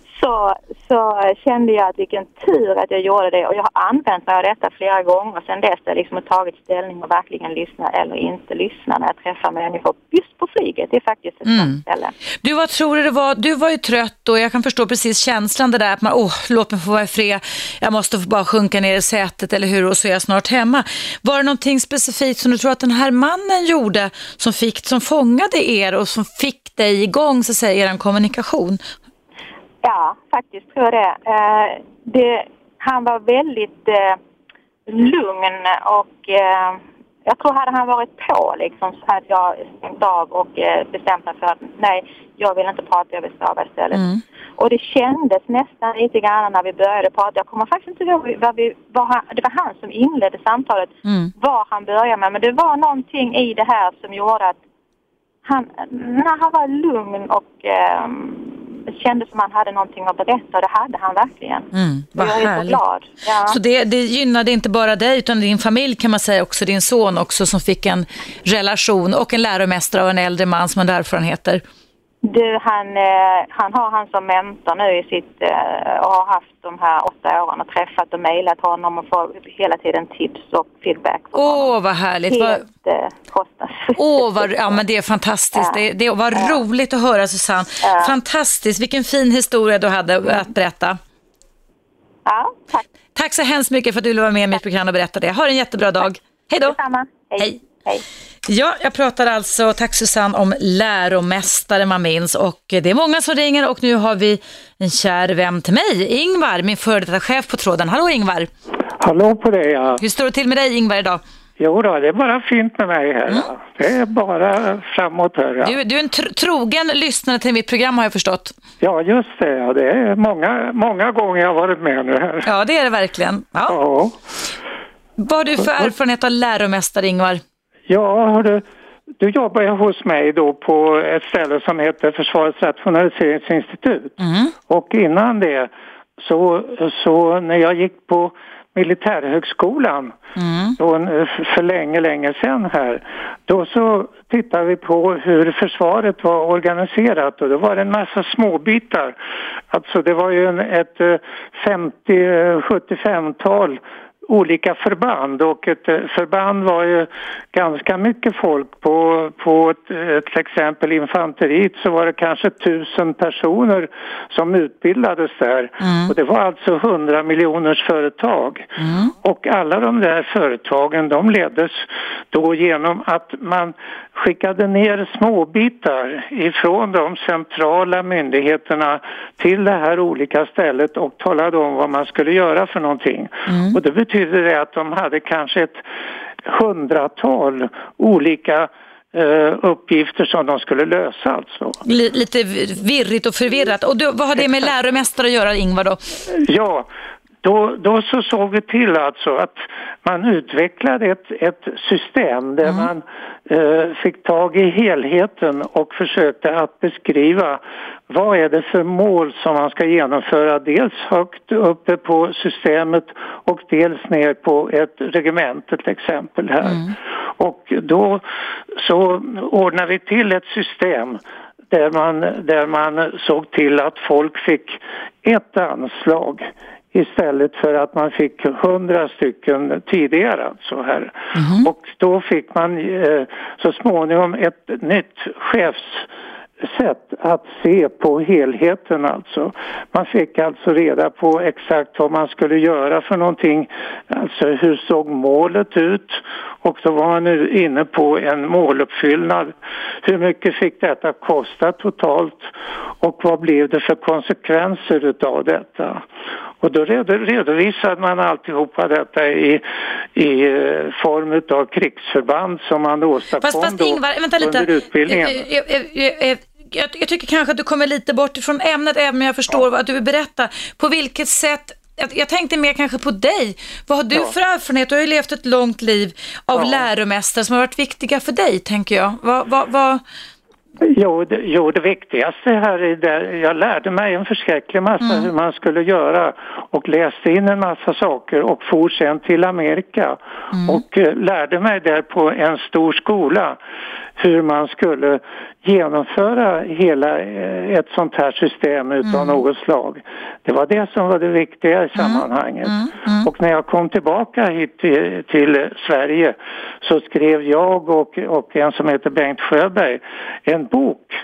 [laughs] Så, så kände jag att vilken tur att jag gjorde det och jag har använt mig av detta flera gånger sedan dess. Jag liksom har tagit ställning och verkligen lyssna eller inte lyssna när jag träffar människor just på flyget. Det är faktiskt ett Mm. ställe. Du, vad tror du det var? Du var ju trött och jag kan förstå precis känslan det där att man, åh, låt mig få vara fred. Jag måste få bara sjunka ner i sätet eller hur och så är jag snart hemma. Var det någonting specifikt som du tror att den här mannen gjorde som, fick, som fångade er och som fick dig igång, så att säga, er kommunikation? Ja, faktiskt tror jag det. Eh, det han var väldigt eh, lugn och eh, jag tror hade han varit på liksom så hade jag stängt av och eh, bestämt mig för att nej, jag vill inte prata, jag vill sova istället. Mm. Och det kändes nästan lite grann när vi började prata. Jag kommer faktiskt inte ihåg vad vi, vad han, det var han som inledde samtalet, Mm. vad han började med. Men det var någonting i det här som gjorde att han, när han var lugn och eh, kändes som han hade någonting att berätta och det hade han verkligen. Mm, vad jag är så glad. Ja. Så det, det gynnade inte bara dig utan din familj kan man säga också, din son också som fick en relation och en läromästare och en äldre man som hade erfarenheter. Du, han, eh, han har han som mentor nu i sitt, eh, och har haft de här åtta åren och träffat och mejlat honom och får hela tiden tips och feedback. Åh, vad härligt. Helt eh, kostnadsfritt. Åh, vad, ja, men det är fantastiskt. Ja. Det, det var roligt att höra Susanne. Ja. Fantastiskt, vilken fin historia du hade att berätta. Ja, tack. Tack så hemskt mycket för att du ville vara med i mitt program och berätta det. Ha en jättebra dag. Hej då. Detsamma. Hej. Hej. Hej. Ja, jag pratar alltså, tack Susanne, om läromästare man minns och det är många som ringer och nu har vi en kär vän till mig, Ingvar, min före detta chef på tråden. Hallå Ingvar! Hallå på dig, ja. Hur står det till med dig Ingvar idag? Jo då, det är bara fint med mig här. Ja. Det är bara framåt här. Ja. Du, du är en tr trogen lyssnare till mitt program har jag förstått. Ja, just det. Ja. Det är många, många gånger jag har varit med nu här. Ja, det är det verkligen. Ja. Ja, Vad har du för erfarenhet av läromästare, Ingvar? Ja hördu, du jobbar ju hos mig då på ett ställe som heter Försvarets rationaliseringsinstitut. Och innan det så, så när jag gick på Militärhögskolan då, en- för länge, länge sedan här. Då så tittade vi på hur försvaret var organiserat och då var det en massa småbitar. Alltså det var ju en, ett eh, 50-75-tal olika förband och ett eh, förband var ju ganska mycket folk. På, på ett, eh, till exempel infanteriet så var det kanske tusen personer som utbildades där. Och det var alltså 100 miljoners företag. Och alla de där företagen de leddes då genom att man skickade ner småbitar ifrån de centrala myndigheterna till det här olika stället och talade om vad man skulle göra för någonting. Och det betyder det att de hade kanske ett hundratal olika eh, uppgifter som de skulle lösa alltså. Li- lite virrigt och förvirrat. Och då, vad har det med [laughs] läromästare att göra, Ingvar? Då? Ja, då, då så såg vi till alltså att man utvecklade ett, ett system där man eh, fick tag i helheten och försökte att beskriva vad är det för mål som man ska genomföra dels högt uppe på systemet och dels ner på ett regemente till exempel här. Och då så ordnar vi till ett system där man, där man såg till att folk fick ett anslag istället för att man fick hundra stycken tidigare. Alltså här. Och då fick man eh, så småningom ett nytt chefssätt att se på helheten alltså. Man fick alltså reda på exakt vad man skulle göra för någonting. Alltså hur såg målet ut? Och då var man nu inne på en måluppfyllnad. Hur mycket fick detta kosta totalt? Och vad blev det för konsekvenser utav detta? Och då redo- redovisade man alltihopa detta i, i eh, form av krigsförband som man åstadkom Fast, fast Ingvar, vänta lite. under utbildningen. Eh, eh, Jag, jag tycker kanske att du kommer lite bort ifrån ämnet, även om jag förstår vad du vill berätta. På vilket sätt jag, jag tänkte mer kanske på dig. Vad har du Ja. för erfarenhet? Du har ju levt ett långt liv av Ja. läromästare som har varit viktiga för dig, tänker jag. Vad, vad, vad, Jo det, jo, det viktigaste här är där jag lärde mig en förskräcklig massa hur man skulle göra och läste in en massa saker och for sen till Amerika. Och eh, lärde mig där på en stor skola hur man skulle genomföra hela eh, ett sånt här system utav något slag. Det var det som var det viktiga i sammanhanget. Och när jag kom tillbaka hit till, till Sverige så skrev jag och, och en som heter Bengt Sjöberg en bok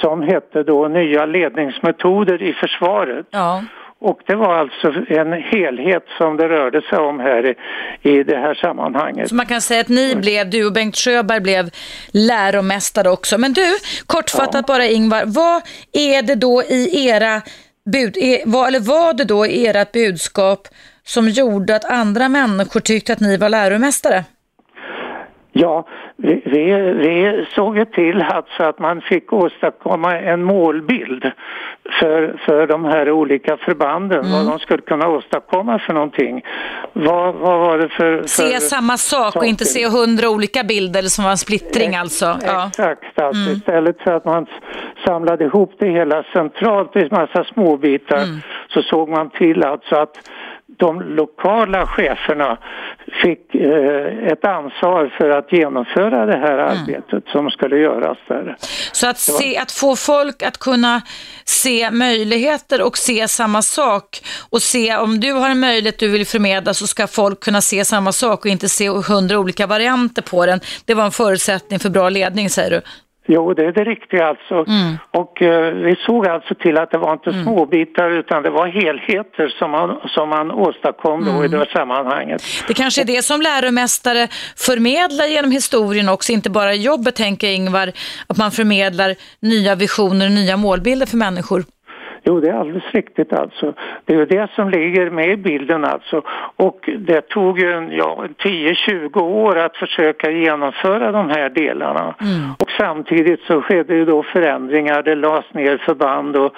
som hette då Nya ledningsmetoder i försvaret. ja. Och det var alltså en helhet som det rörde sig om här i, det här sammanhanget. Så man kan säga att ni blev, du och Bengt Sjöberg blev läromästare också. Men du, kortfattat bara Ingvar, vad är det då i era bud, vad, eller var det då i ert budskap som gjorde att andra människor tyckte att ni var läromästare? Ja, vi, vi, vi såg ju till alltså att man fick åstadkomma en målbild för, för de här olika förbanden, vad de skulle kunna åstadkomma för någonting. Vad, vad var det för... för Se samma sak och inte se hundra olika bilder som var en splittring alltså. Ja. Exakt, alltså istället för att man samlade ihop det hela centralt i en massa småbitar så såg man till alltså att de lokala cheferna fick eh, ett ansvar för att genomföra det här arbetet som skulle göras där. Så att, se, att få folk att kunna se möjligheter och se samma sak och se om du har en möjlighet du vill förmedla så ska folk kunna se samma sak och inte se hundra olika varianter på den. Det var en förutsättning för bra ledning säger du. Jo, det är det riktiga alltså. Och eh, vi såg alltså till att det var inte småbitar utan det var helheter som man, som man åstadkom då i det här sammanhanget. Det kanske är det som läromästare förmedlar genom historien också, inte bara jobbet tänker Ingvar, att man förmedlar nya visioner och nya målbilder för människor. Jo, det är alldeles riktigt alltså. Det är det som ligger med i bilden alltså. Och det tog ju ja, 10-20 år att försöka genomföra de här delarna. Mm. Och samtidigt så skedde ju då förändringar, det lades ner förband och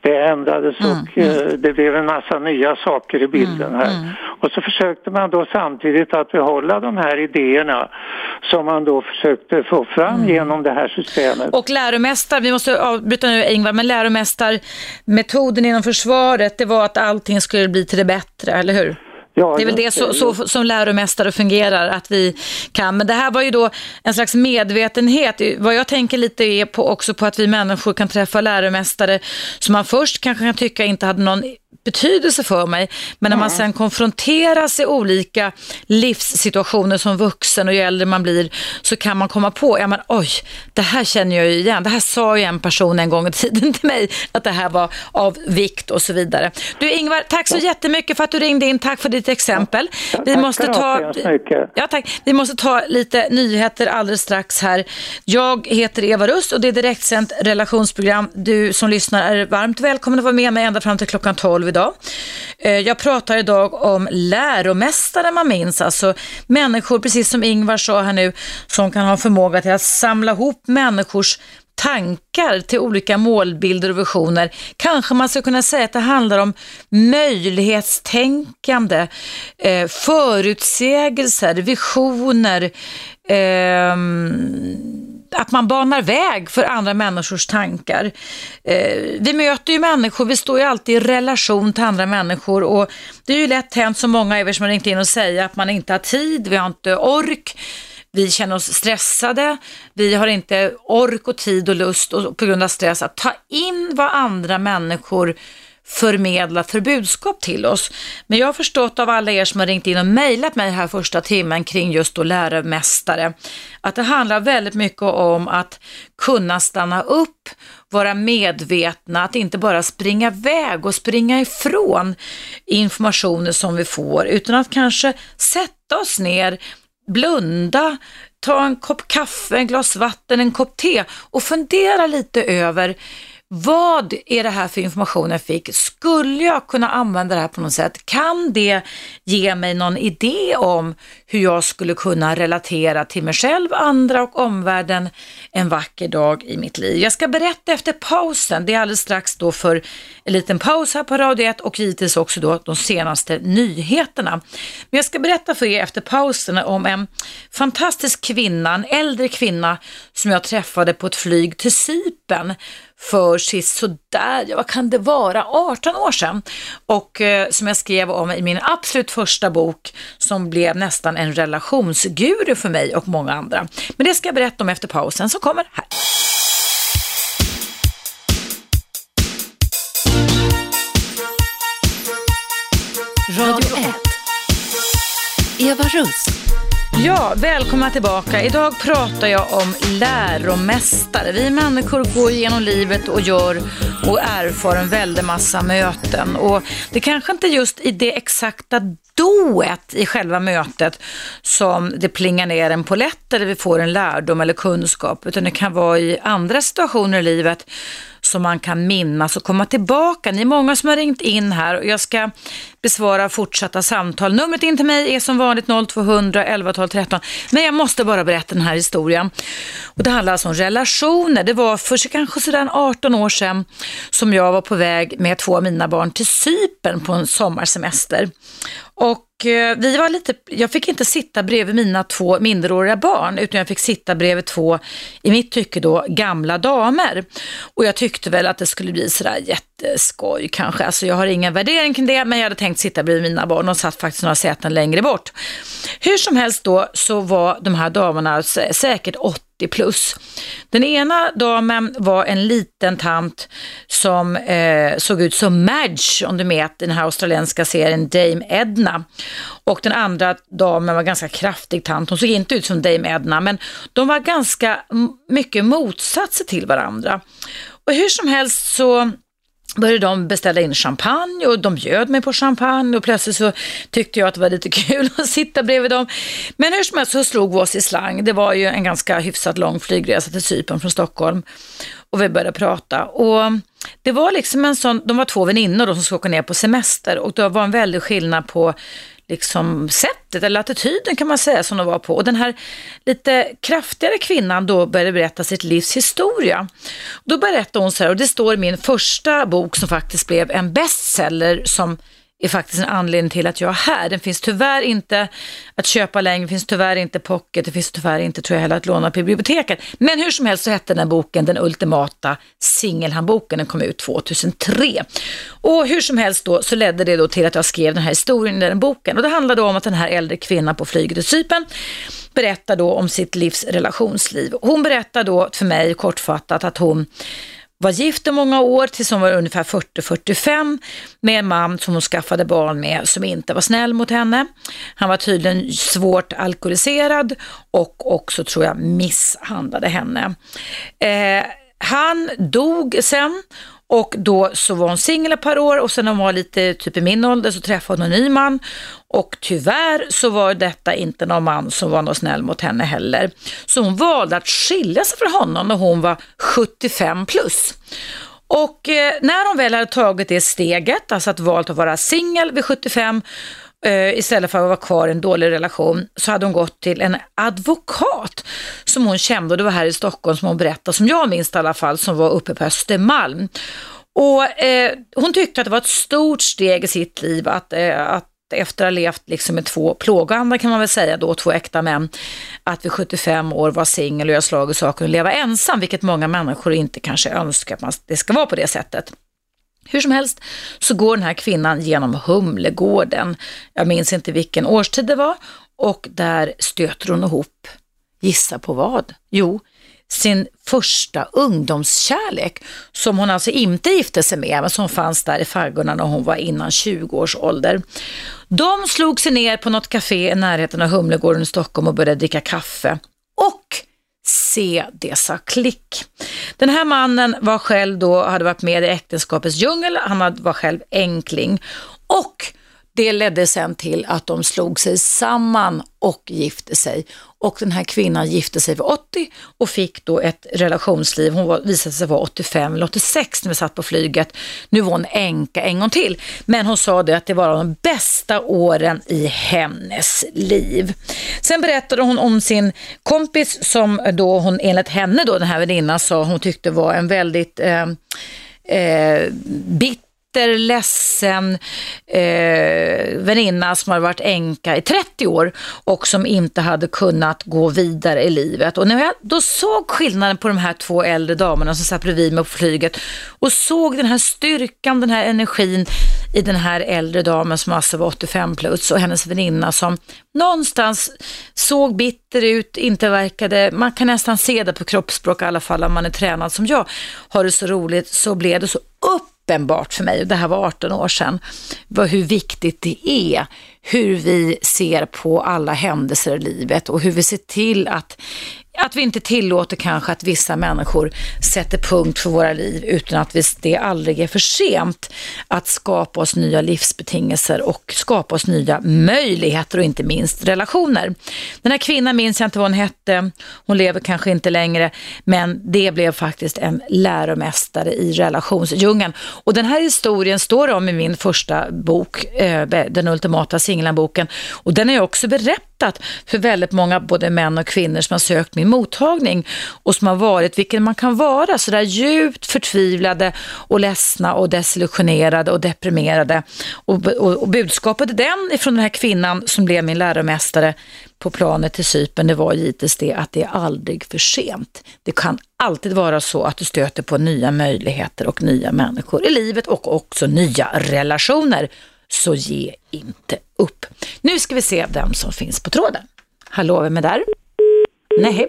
det ändrades Mm, och eh, det blev en massa nya saker i bilden här. mm. Och så försökte man då samtidigt att behålla de här idéerna som man då försökte få fram Mm. genom det här systemet. Och läromästare, vi måste avbryta nu Ingvar, men läromästarmetoden inom försvaret, det var att allting skulle bli till det bättre, eller hur? Ja, Det är väl det så, så, som läromästare fungerar, att vi kan. Men det här var ju då en slags medvetenhet. Vad jag tänker lite är på också på att vi människor kan träffa läromästare som man först kanske kan tycka inte hade någon betydelse för mig. Men när man sen konfronteras i olika livssituationer som vuxen och ju äldre man blir så kan man komma på, ja men oj, det här känner jag ju igen. Det här sa ju en person en gång i tiden till mig, att det här var av vikt och så vidare. Du Ingvar, tack så jättemycket för att du ringde in. Tack för ditt exempel. Vi måste ta... Ja, tack. Vi måste ta lite nyheter alldeles strax här. Jag heter Eva Rust och det är direktsänt relationsprogram. Du som lyssnar är varmt välkommen att vara med mig ända fram till klockan 12 idag. Eh, jag pratar idag om läromästare man minns, alltså människor, precis som Ingvar sa här nu, som kan ha förmåga till att samla ihop människors tankar till olika målbilder och visioner. Kanske man ska kunna säga att det handlar om möjlighetstänkande, eh, förutsägelser, visioner, eh, att man banar väg för andra människors tankar. Eh, vi möter ju människor, vi står ju alltid i relation till andra människor och det är ju lätt hänt som många av er som har ringt in och säger att man inte har tid, vi har inte ork, vi känner oss stressade, vi har inte ork och tid och lust och, på grund av stress att ta in vad andra människor förmedla för budskap till oss. Men jag har förstått av alla er som har ringt in och mejlat mig här första timmen kring just då läromästare, att det handlar väldigt mycket om att kunna stanna upp, vara medvetna, att inte bara springa iväg och springa ifrån informationer som vi får, utan att kanske sätta oss ner, blunda, ta en kopp kaffe, en glas vatten, en kopp te och fundera lite över vad är det här för information jag fick? Skulle jag kunna använda det här på något sätt? Kan det ge mig någon idé om hur jag skulle kunna relatera till mig själv, andra och omvärlden en vacker dag i mitt liv? Jag ska berätta efter pausen. Det är alldeles strax då för en liten paus här på Radio 1 och givetvis också då de senaste nyheterna. Men jag ska berätta för er efter pausen om en fantastisk kvinna, en äldre kvinna som jag träffade på ett flyg till Cypern för sist sådär, ja, vad kan det vara, 18 år sedan. Och eh, som jag skrev om i min absolut första bok som blev nästan en relationsguru för mig och många andra. Men det ska jag berätta om efter pausen som kommer här. Radio 1. Eva Russ. Ja, välkomna tillbaka. Idag pratar jag om läromästare. Vi människor går genom livet och gör och erfar en väldig massa möten. Och det kanske inte just i det exakta dået i själva mötet som det plingar ner en polett eller vi får en lärdom eller kunskap, utan det kan vara i andra situationer i livet som man kan minnas och komma tillbaka. Ni är många som har ringt in här och jag ska besvara fortsatta samtal. Numret in till mig är som vanligt 0200 11 12 13. Men jag måste bara berätta den här historien. Och det handlar alltså om relationer. Det var för kanske sedan 18 år sedan som jag var på väg med två av mina barn till Cypern på en sommarsemester. Och Eh, vi var lite, jag fick inte sitta bredvid mina två minderåriga barn utan jag fick sitta bredvid två, i mitt tycke då, gamla damer. Och jag tyckte väl att det skulle bli sådär skoj kanske. Alltså jag har ingen värdering kring det men jag hade tänkt sitta bredvid mina barn. De satt faktiskt några säten längre bort. Hur som helst då så var de här damerna säkert 80 plus. Den ena damen var en liten tant som eh, såg ut som Madge, om du vet den här australienska serien Dame Edna. Och den andra damen var ganska kraftig tant. Hon såg inte ut som Dame Edna, men de var ganska mycket motsatser till varandra. Och hur som helst så började de beställa in champagne och de bjöd mig på champagne och plötsligt så tyckte jag att det var lite [laughs] kul att sitta bredvid dem. Men hur som helst så slog vi oss i slang. Det var ju en ganska hyfsat lång flygresa till Cypern från Stockholm och vi började prata. Och det var liksom en sån, de var två väninnor som skulle åka ner på semester och det var en väldig skillnad på liksom sättet eller attityden kan man säga som de var på. Och den här lite kraftigare kvinnan då började berätta sitt livs historia. Då berättade hon så här, och det står i min första bok som faktiskt blev en bestseller som är faktiskt en anledning till att jag är här. Den finns tyvärr inte att köpa längre, finns tyvärr inte pocket, det finns tyvärr inte tror jag heller att låna på biblioteket. Men hur som helst så hette den här boken Den ultimata singelhandboken, den kom ut 2003. Och hur som helst då så ledde det då till att jag skrev den här historien i den boken. Och det handlade om att den här äldre kvinnan på flyget till Cypern berättar då om sitt livs relationsliv. Hon berättar då för mig kortfattat att hon var gift i många år tills hon var ungefär 40-45 med en man som hon skaffade barn med som inte var snäll mot henne. Han var tydligen svårt alkoholiserad och också tror jag misshandlade henne. Eh, han dog sen och då så var hon singel ett par år och sen när hon var lite typ i min ålder så träffade hon en ny man. Och tyvärr så var detta inte någon man som var någon snäll mot henne heller. Så hon valde att skilja sig från honom när hon var 75 plus. Och eh, när hon väl hade tagit det steget, alltså att valt att vara singel vid 75 eh, istället för att vara kvar i en dålig relation, så hade hon gått till en advokat som hon kände, och det var här i Stockholm som hon berättade, som jag minns i alla fall, som var uppe på Östermalm. Och eh, hon tyckte att det var ett stort steg i sitt liv att, eh, att efter att ha levt liksom med två plågoandar kan man väl säga då, två äkta män, att vid 75 år vara singel och göra slag i saken och leva ensam, vilket många människor inte kanske önskar att man, det ska vara på det sättet. Hur som helst så går den här kvinnan genom Humlegården, jag minns inte vilken årstid det var, och där stöter hon ihop, gissa på vad? Jo, sin första ungdomskärlek som hon alltså inte gifte sig med men som fanns där i faggorna när hon var innan 20 års ålder. De slog sig ner på något café i närheten av Humlegården i Stockholm och började dricka kaffe. Och se det sa klick. Den här mannen var själv då, hade varit med i äktenskapets djungel, han var själv enkling och det ledde sen till att de slog sig samman och gifte sig. Och den här kvinnan gifte sig vid 80 och fick då ett relationsliv. Hon var, visade sig vara 85 eller 86 när vi satt på flyget. Nu var hon änka en gång till. Men hon sa det att det var de bästa åren i hennes liv. Sen berättade hon om sin kompis som då hon enligt henne då, den här väninnan sa hon tyckte var en väldigt eh, eh, bit bitter, ledsen eh, väninna som har varit änka i 30 år och som inte hade kunnat gå vidare i livet. Och när jag då såg skillnaden på de här två äldre damerna som satt bredvid mig på flyget och såg den här styrkan, den här energin i den här äldre damen som alltså var 85 plus och hennes väninna som någonstans såg bitter ut, inte verkade, man kan nästan se det på kroppsspråk i alla fall om man är tränad som jag, har det så roligt så blev det så upp uppenbart för mig, och det här var 18 år sedan, var hur viktigt det är hur vi ser på alla händelser i livet och hur vi ser till att att vi inte tillåter kanske att vissa människor sätter punkt för våra liv utan att det aldrig är för sent att skapa oss nya livsbetingelser och skapa oss nya möjligheter och inte minst relationer. Den här kvinnan minns jag inte vad hon hette, hon lever kanske inte längre, men det blev faktiskt en läromästare i relationsdjungeln. Och den här historien står om i min första bok, eh, Den ultimata singelboken och den är också berättad berättat för väldigt många både män och kvinnor som har sökt min mottagning och som har varit, vilken man kan vara, sådär djupt förtvivlade och ledsna och desillusionerade och deprimerade. Och, och, och budskapet den ifrån den här kvinnan som blev min läromästare på planet till Cypern, det var givetvis det att det är aldrig för sent. Det kan alltid vara så att du stöter på nya möjligheter och nya människor i livet och också nya relationer. Så ge inte upp. Nu ska vi se vem som finns på tråden. Hallå, vem är där? Nej,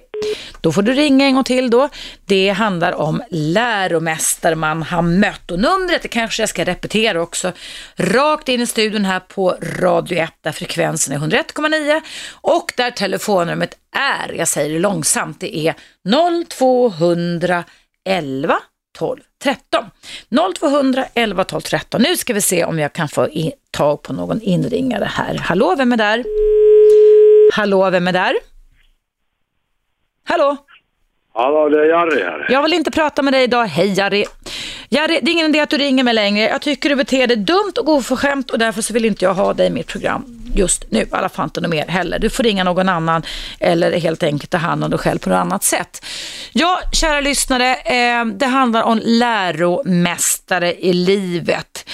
då får du ringa en gång till då. Det handlar om läromästare man har mött och numret det kanske jag ska repetera också. Rakt in i studion här på Radio 1 där frekvensen är 101,9 och där telefonnumret är, jag säger det långsamt, det är 0211 12 13. 0200 11 12 13. Nu ska vi se om jag kan få tag på någon inringare här. Hallå, vem är där? Hallå, vem är där? Hallå? Hallå, det är Jari här. Jag vill inte prata med dig idag. Hej Jari. Jag, det, är ingen idé att du ringer mig längre. Jag tycker du beter dig dumt och oförskämt och därför så vill inte jag ha dig i mitt program just nu. I alla fall inte något mer heller. Du får ringa någon annan eller helt enkelt ta hand om dig själv på något annat sätt. Ja, kära lyssnare, eh, det handlar om läromästare i livet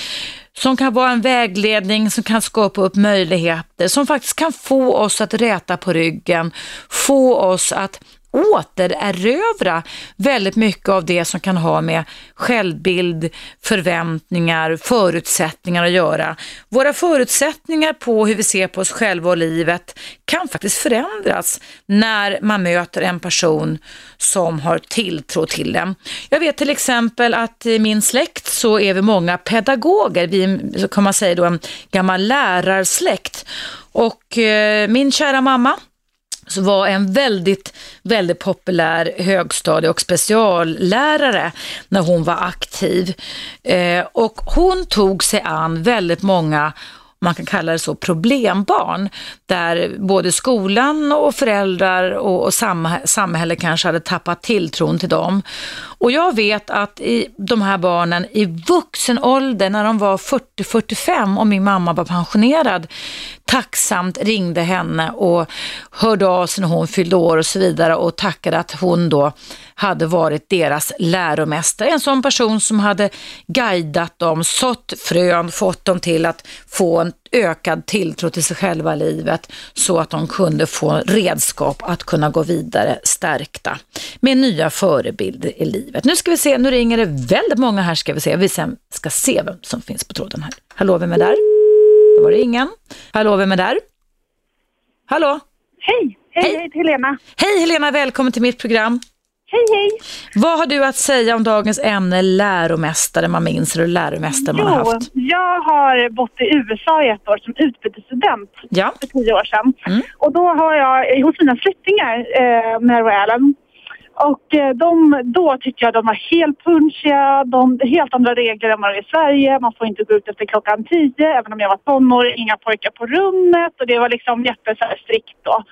som kan vara en vägledning, som kan skapa upp möjligheter, som faktiskt kan få oss att räta på ryggen, få oss att återerövra väldigt mycket av det som kan ha med självbild, förväntningar, förutsättningar att göra. Våra förutsättningar på hur vi ser på oss själva och livet kan faktiskt förändras när man möter en person som har tilltro till en. Jag vet till exempel att i min släkt så är vi många pedagoger, vi kan man säga då en gammal lärarsläkt. Och eh, min kära mamma, så var en väldigt, väldigt populär högstadie och speciallärare när hon var aktiv. Eh, och hon tog sig an väldigt många man kan kalla det så, problembarn, där både skolan och föräldrar och, och samhället kanske hade tappat tilltron till dem. Och jag vet att i de här barnen i vuxen ålder, när de var 40-45 och min mamma var pensionerad, tacksamt ringde henne och hörde av sig när hon fyllde år och så vidare och tackade att hon då hade varit deras läromästare. En sån person som hade guidat dem, sått frön, fått dem till att få en ökad tilltro till sig själva i livet så att de kunde få redskap att kunna gå vidare stärkta med nya förebilder i livet. Nu ska vi se, nu ringer det väldigt många här ska vi se. Vi sen ska se vem som finns på tråden här. Hallå, vem är där? Då var det ingen. Hallå, vem är där? Hallå? Hej, hej, hej Helena. Hej Helena, välkommen till mitt program. Hej, hej. Vad har du att säga om dagens ämne läromästare man minns eller läromästare man har haft? Jag har bott i USA i ett år som utbytesstudent ja. för tio år sedan. Mm. Och då har jag hos mina släktingar eh, med Allen och eh, de, då tyckte jag de var helt punchiga, de, helt andra regler än vad det är i Sverige. Man får inte gå ut efter klockan tio, även om jag var tonåring, inga pojkar på rummet och det var liksom jättestrikt då.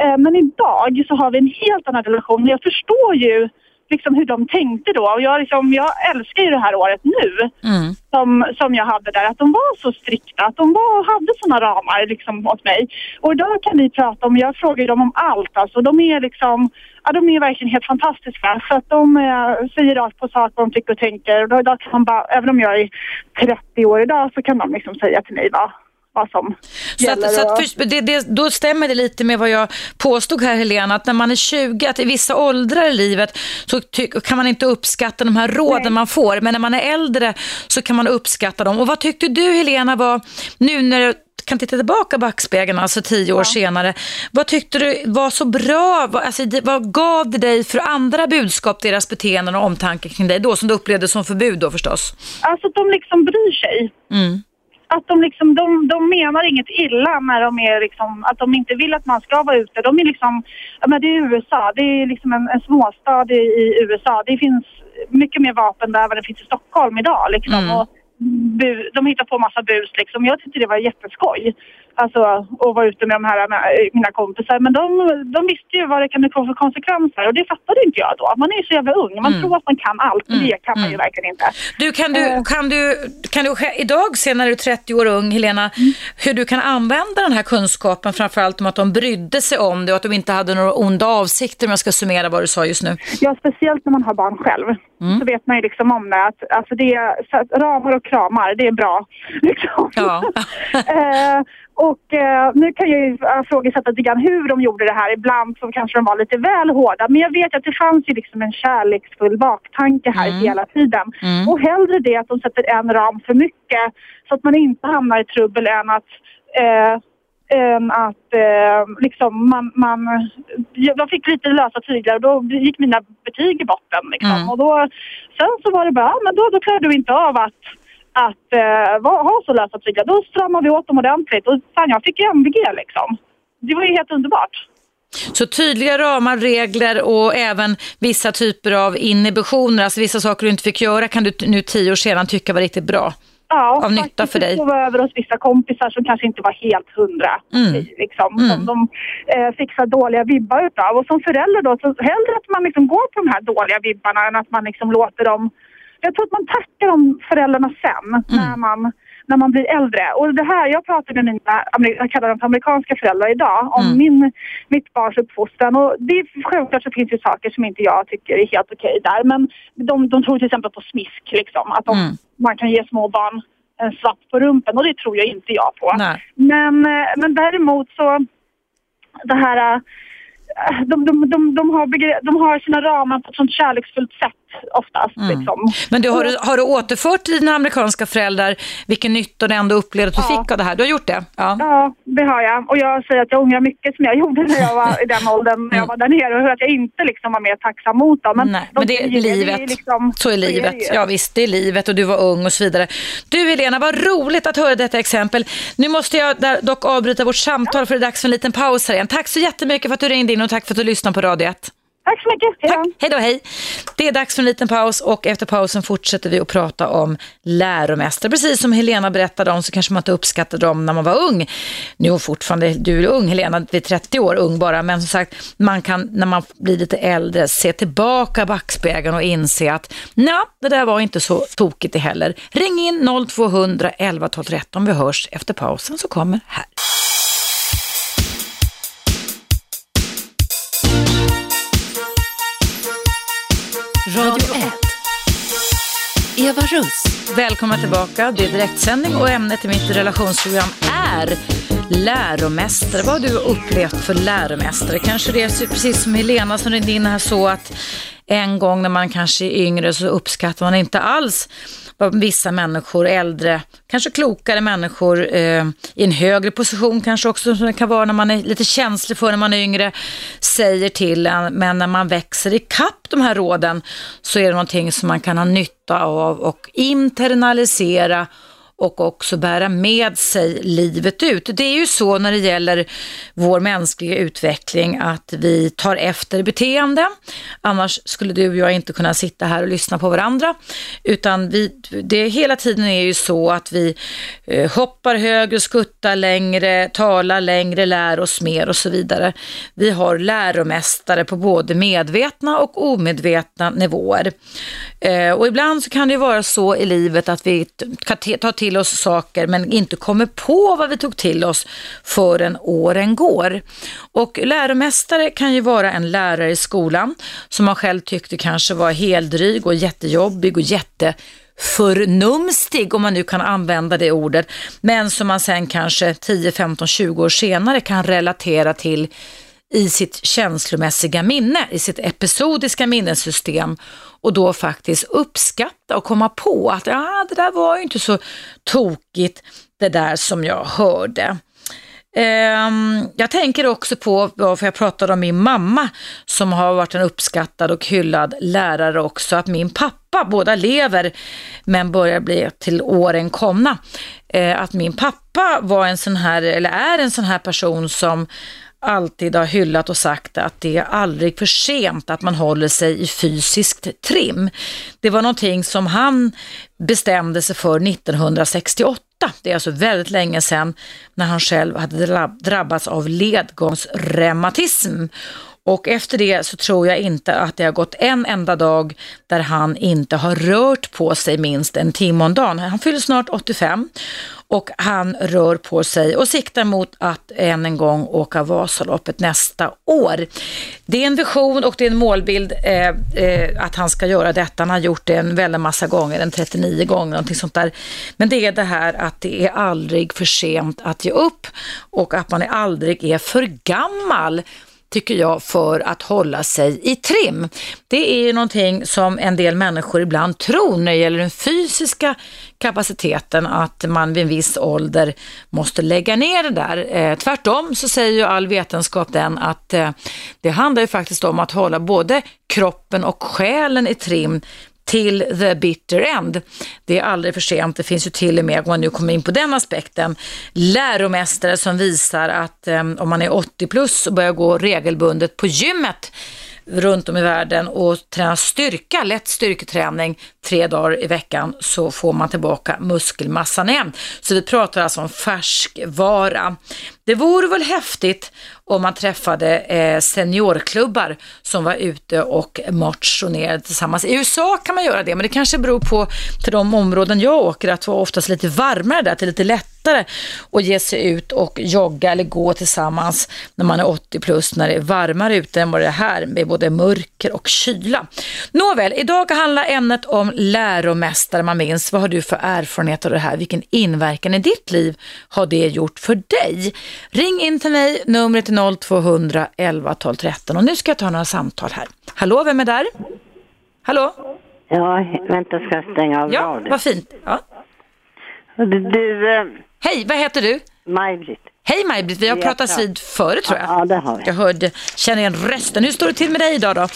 Eh, men idag så har vi en helt annan relation. Jag förstår ju liksom hur de tänkte då. Och jag, liksom, jag älskar ju det här året nu mm. som, som jag hade där. Att de var så strikta, att de var, hade såna ramar liksom åt mig. Och idag kan vi prata om, jag frågar dem om allt alltså. De är liksom, ja de är verkligen helt fantastiska. För att de eh, säger rakt på sak vad de tycker och tänker. Och idag kan man bara, även om jag är 30 år idag så kan de liksom säga till mig vad vad som så gäller. Att, så att för, det, det, då stämmer det lite med vad jag påstod här Helena, att när man är 20, att i vissa åldrar i livet så kan man inte uppskatta de här råden Nej. man får, men när man är äldre så kan man uppskatta dem. Och vad tyckte du Helena var, nu när du kan titta tillbaka backspegeln, alltså tio år ja. senare. Vad tyckte du var så bra? Alltså, vad gav det dig för andra budskap, deras beteenden och omtanke kring dig då, som du upplevde som förbud då förstås? Alltså de liksom bryr sig. Mm att de, liksom, de, de menar inget illa när de är liksom, att de inte vill att man ska vara ute. De är liksom, ja men det är USA, det är liksom en, en småstad i, i, USA. Det finns mycket mer vapen där än det finns i Stockholm idag liksom. Mm. Och bu, de hittar på massa bus liksom. Jag tyckte det var jätteskoj. Alltså att vara ute med de här med mina kompisar. Men de, de visste ju vad det kan få för konsekvenser och det fattade inte jag då. Man är ju så jävla ung. Man mm. tror att man kan allt men mm. det kan man ju mm. verkligen inte. Du, kan, du, uh, kan, du, kan du idag se när du är 30 år ung, Helena, mm. hur du kan använda den här kunskapen framförallt om att de brydde sig om det och att de inte hade några onda avsikter om jag ska summera vad du sa just nu? Ja, speciellt när man har barn själv. Mm. Så vet man ju liksom om det. Att, alltså det är, ramar och kramar, det är bra. [laughs] Liksom. Ja. uh, [laughs] Och eh, nu kan jag ju ifrågasätta lite grann hur de gjorde det här. Ibland så kanske de var lite väl hårda. Men jag vet att det fanns ju liksom en kärleksfull baktanke här mm. hela tiden. Mm. Och hellre det att de sätter en ram för mycket så att man inte hamnar i trubbel än att eh, än att eh, liksom man, man... Jag fick lite lösa tyglar och då gick mina betyg i botten. Liksom. Mm. Och då, sen så var det bara, men då, då klarade du inte av att att eh, ha så lösa tyglar. Då stramade vi åt dem ordentligt och fan, jag fick MVG liksom. Det var ju helt underbart. Så tydliga ramar, regler och även vissa typer av inhibitioner, alltså vissa saker du inte fick göra kan du nu tio år sedan tycka var riktigt bra? Ja, av nytta för dig? Jag över hos vissa kompisar som kanske inte var helt hundra. Mm. Liksom, mm. Som de eh, så dåliga vibbar utav. Och som förälder då, så hellre att man liksom går på de här dåliga vibbarna än att man liksom låter dem Jag tror att man tackar de föräldrarna sen när, man, när man blir äldre. Och det här, jag pratar med mina, jag kallar dem för amerikanska föräldrar idag, om min, mitt barns uppfostran. Och det är, självklart så finns det saker som inte jag tycker är helt okej där. Men de, de tror till exempel på smisk, liksom. Att de, man kan ge små barn en slapp på rumpen och det tror jag inte jag på. Nej. Men, eh, men däremot så, det här, eh, de, de, de, de, har de har sina ramar på ett sånt kärleksfullt sätt oftast. Liksom. Men du, har, du, har du återfört till dina amerikanska föräldrar vilken nytta du ändå upplevde att du Ja. fick av det här? Du har gjort det? Ja. Ja, det har jag. Och jag säger att jag ångrar mycket som jag gjorde när jag var i den [laughs] åldern, när jag var där nere. Och hur att jag inte liksom var mer tacksam mot dem. Men, Mm. Nej, de men det är livet. det är liksom- så är livet. ju. Ja visst, det är livet och du var ung och så vidare. Du Helena, vad roligt att höra detta exempel. Nu måste jag dock avbryta vårt samtal för det är dags för en liten paus här igen. Tack så jättemycket för att du ringde in och tack för att du lyssnade på Radio 1. Tack så mycket. Hej då. Hej då, hej. Det är dags för en liten paus och efter pausen fortsätter vi att prata om läromästare. Precis som Helena berättade om så kanske man inte uppskattade dem när man var ung. Nu är fortfarande, du är ung Helena, är 30 år ung bara, men som sagt, man kan när man blir lite äldre se tillbaka backspegeln och inse att nej, det där var inte så tokigt det heller. Ring in 0200 11 12 13. Vi hörs efter pausen så kommer här. Eva Russ. Välkomna tillbaka. Det är direktsändning och ämnet i mitt relationsprogram är läromästare. Vad har du upplevt för läromästare? Kanske det är precis som Helena som ringde in här så att en gång när man kanske är yngre så uppskattar man inte alls vad vissa människor, äldre, kanske klokare människor eh, i en högre position kanske också som det kan vara när man är lite känslig för när man är yngre, säger till en. Men när man växer i kapp de här råden så är det någonting som man kan ha nytta av och internalisera och också bära med sig livet ut. Det är ju så när det gäller vår mänskliga utveckling att vi tar efter beteende. Annars skulle du och jag inte kunna sitta här och lyssna på varandra. Utan vi, det hela tiden är ju så att vi eh, hoppar högre, skuttar längre, talar längre, lär oss mer och så vidare. Vi har läromästare på både medvetna och omedvetna nivåer. Eh, och ibland så kan det vara så i livet att vi tar till oss saker men inte kommer på vad vi tog till oss förrän åren går. Och läromästare kan ju vara en lärare i skolan som man själv tyckte kanske var heldryg och jättejobbig och jätte förnumstig, om man nu kan använda det ordet, men som man sen kanske 10, 15, 20 år senare kan relatera till i sitt känslomässiga minne, i sitt episodiska minnessystem och då faktiskt uppskatta och komma på att ja, det där var ju inte så tokigt det där som jag hörde. Ehm, jag tänker också på, för jag pratade om min mamma som har varit en uppskattad och hyllad lärare också, att min pappa, båda lever men börjar bli till åren komna, eh, att min pappa var en sån här, eller är en sån här person som alltid har hyllat och sagt att det är aldrig för sent att man håller sig i fysiskt trim. Det var någonting som han bestämde sig för 1968. Det är alltså väldigt länge sedan när han själv hade drabbats av ledgångsreumatism. Och efter det så tror jag inte att det har gått en enda dag där han inte har rört på sig minst en timme om dagen. Han fyller snart 85 och han rör på sig och siktar mot att än en gång åka Vasaloppet nästa år. Det är en vision och det är en målbild eh, eh, att han ska göra detta. Han har gjort det en väldig massa gånger, en 39 gånger, någonting sånt där. Men det är det här att det är aldrig för sent att ge upp och att man aldrig är för gammal tycker jag, för att hålla sig i trim. Det är ju någonting som en del människor ibland tror när det gäller den fysiska kapaciteten, att man vid en viss ålder måste lägga ner det där. Eh, tvärtom så säger ju all vetenskap den att eh, det handlar ju faktiskt om att hålla både kroppen och själen i trim till the bitter end. Det är aldrig för sent. Det finns ju till och med, om man nu kommer in på den aspekten, läromästare som visar att eh, om man är 80 plus och börjar gå regelbundet på gymmet runt om i världen och tränar styrka, lätt styrketräning tre dagar i veckan så får man tillbaka muskelmassan igen. Så vi pratar alltså om färskvara. Det vore väl häftigt om man träffade eh, seniorklubbar som var ute och motionerade tillsammans. I USA kan man göra det, men det kanske beror på till de områden jag åker att det var oftast lite varmare där, att det är lite lättare att ge sig ut och jogga eller gå tillsammans när man är 80 plus, när det är varmare ute än vad det är här med både mörker och kyla. Nåväl, idag handlar ämnet om läromästare man minns. Vad har du för erfarenhet av det här? Vilken inverkan i ditt liv har det gjort för dig? Ring in till mig, numret är 0200 11 12 13 och nu ska jag ta några samtal här. Hallå, vem är där? Hallå? Ja, vänta ska jag stänga av Ja, vad fint. Ja. Du, du eh, Hej, vad heter du? Maj-Britt. Hej Maj-Britt, vi har bra. vid förut tror jag. Ja, det har vi. Jag hörde, känner igen rösten. Hur står det till med dig idag då?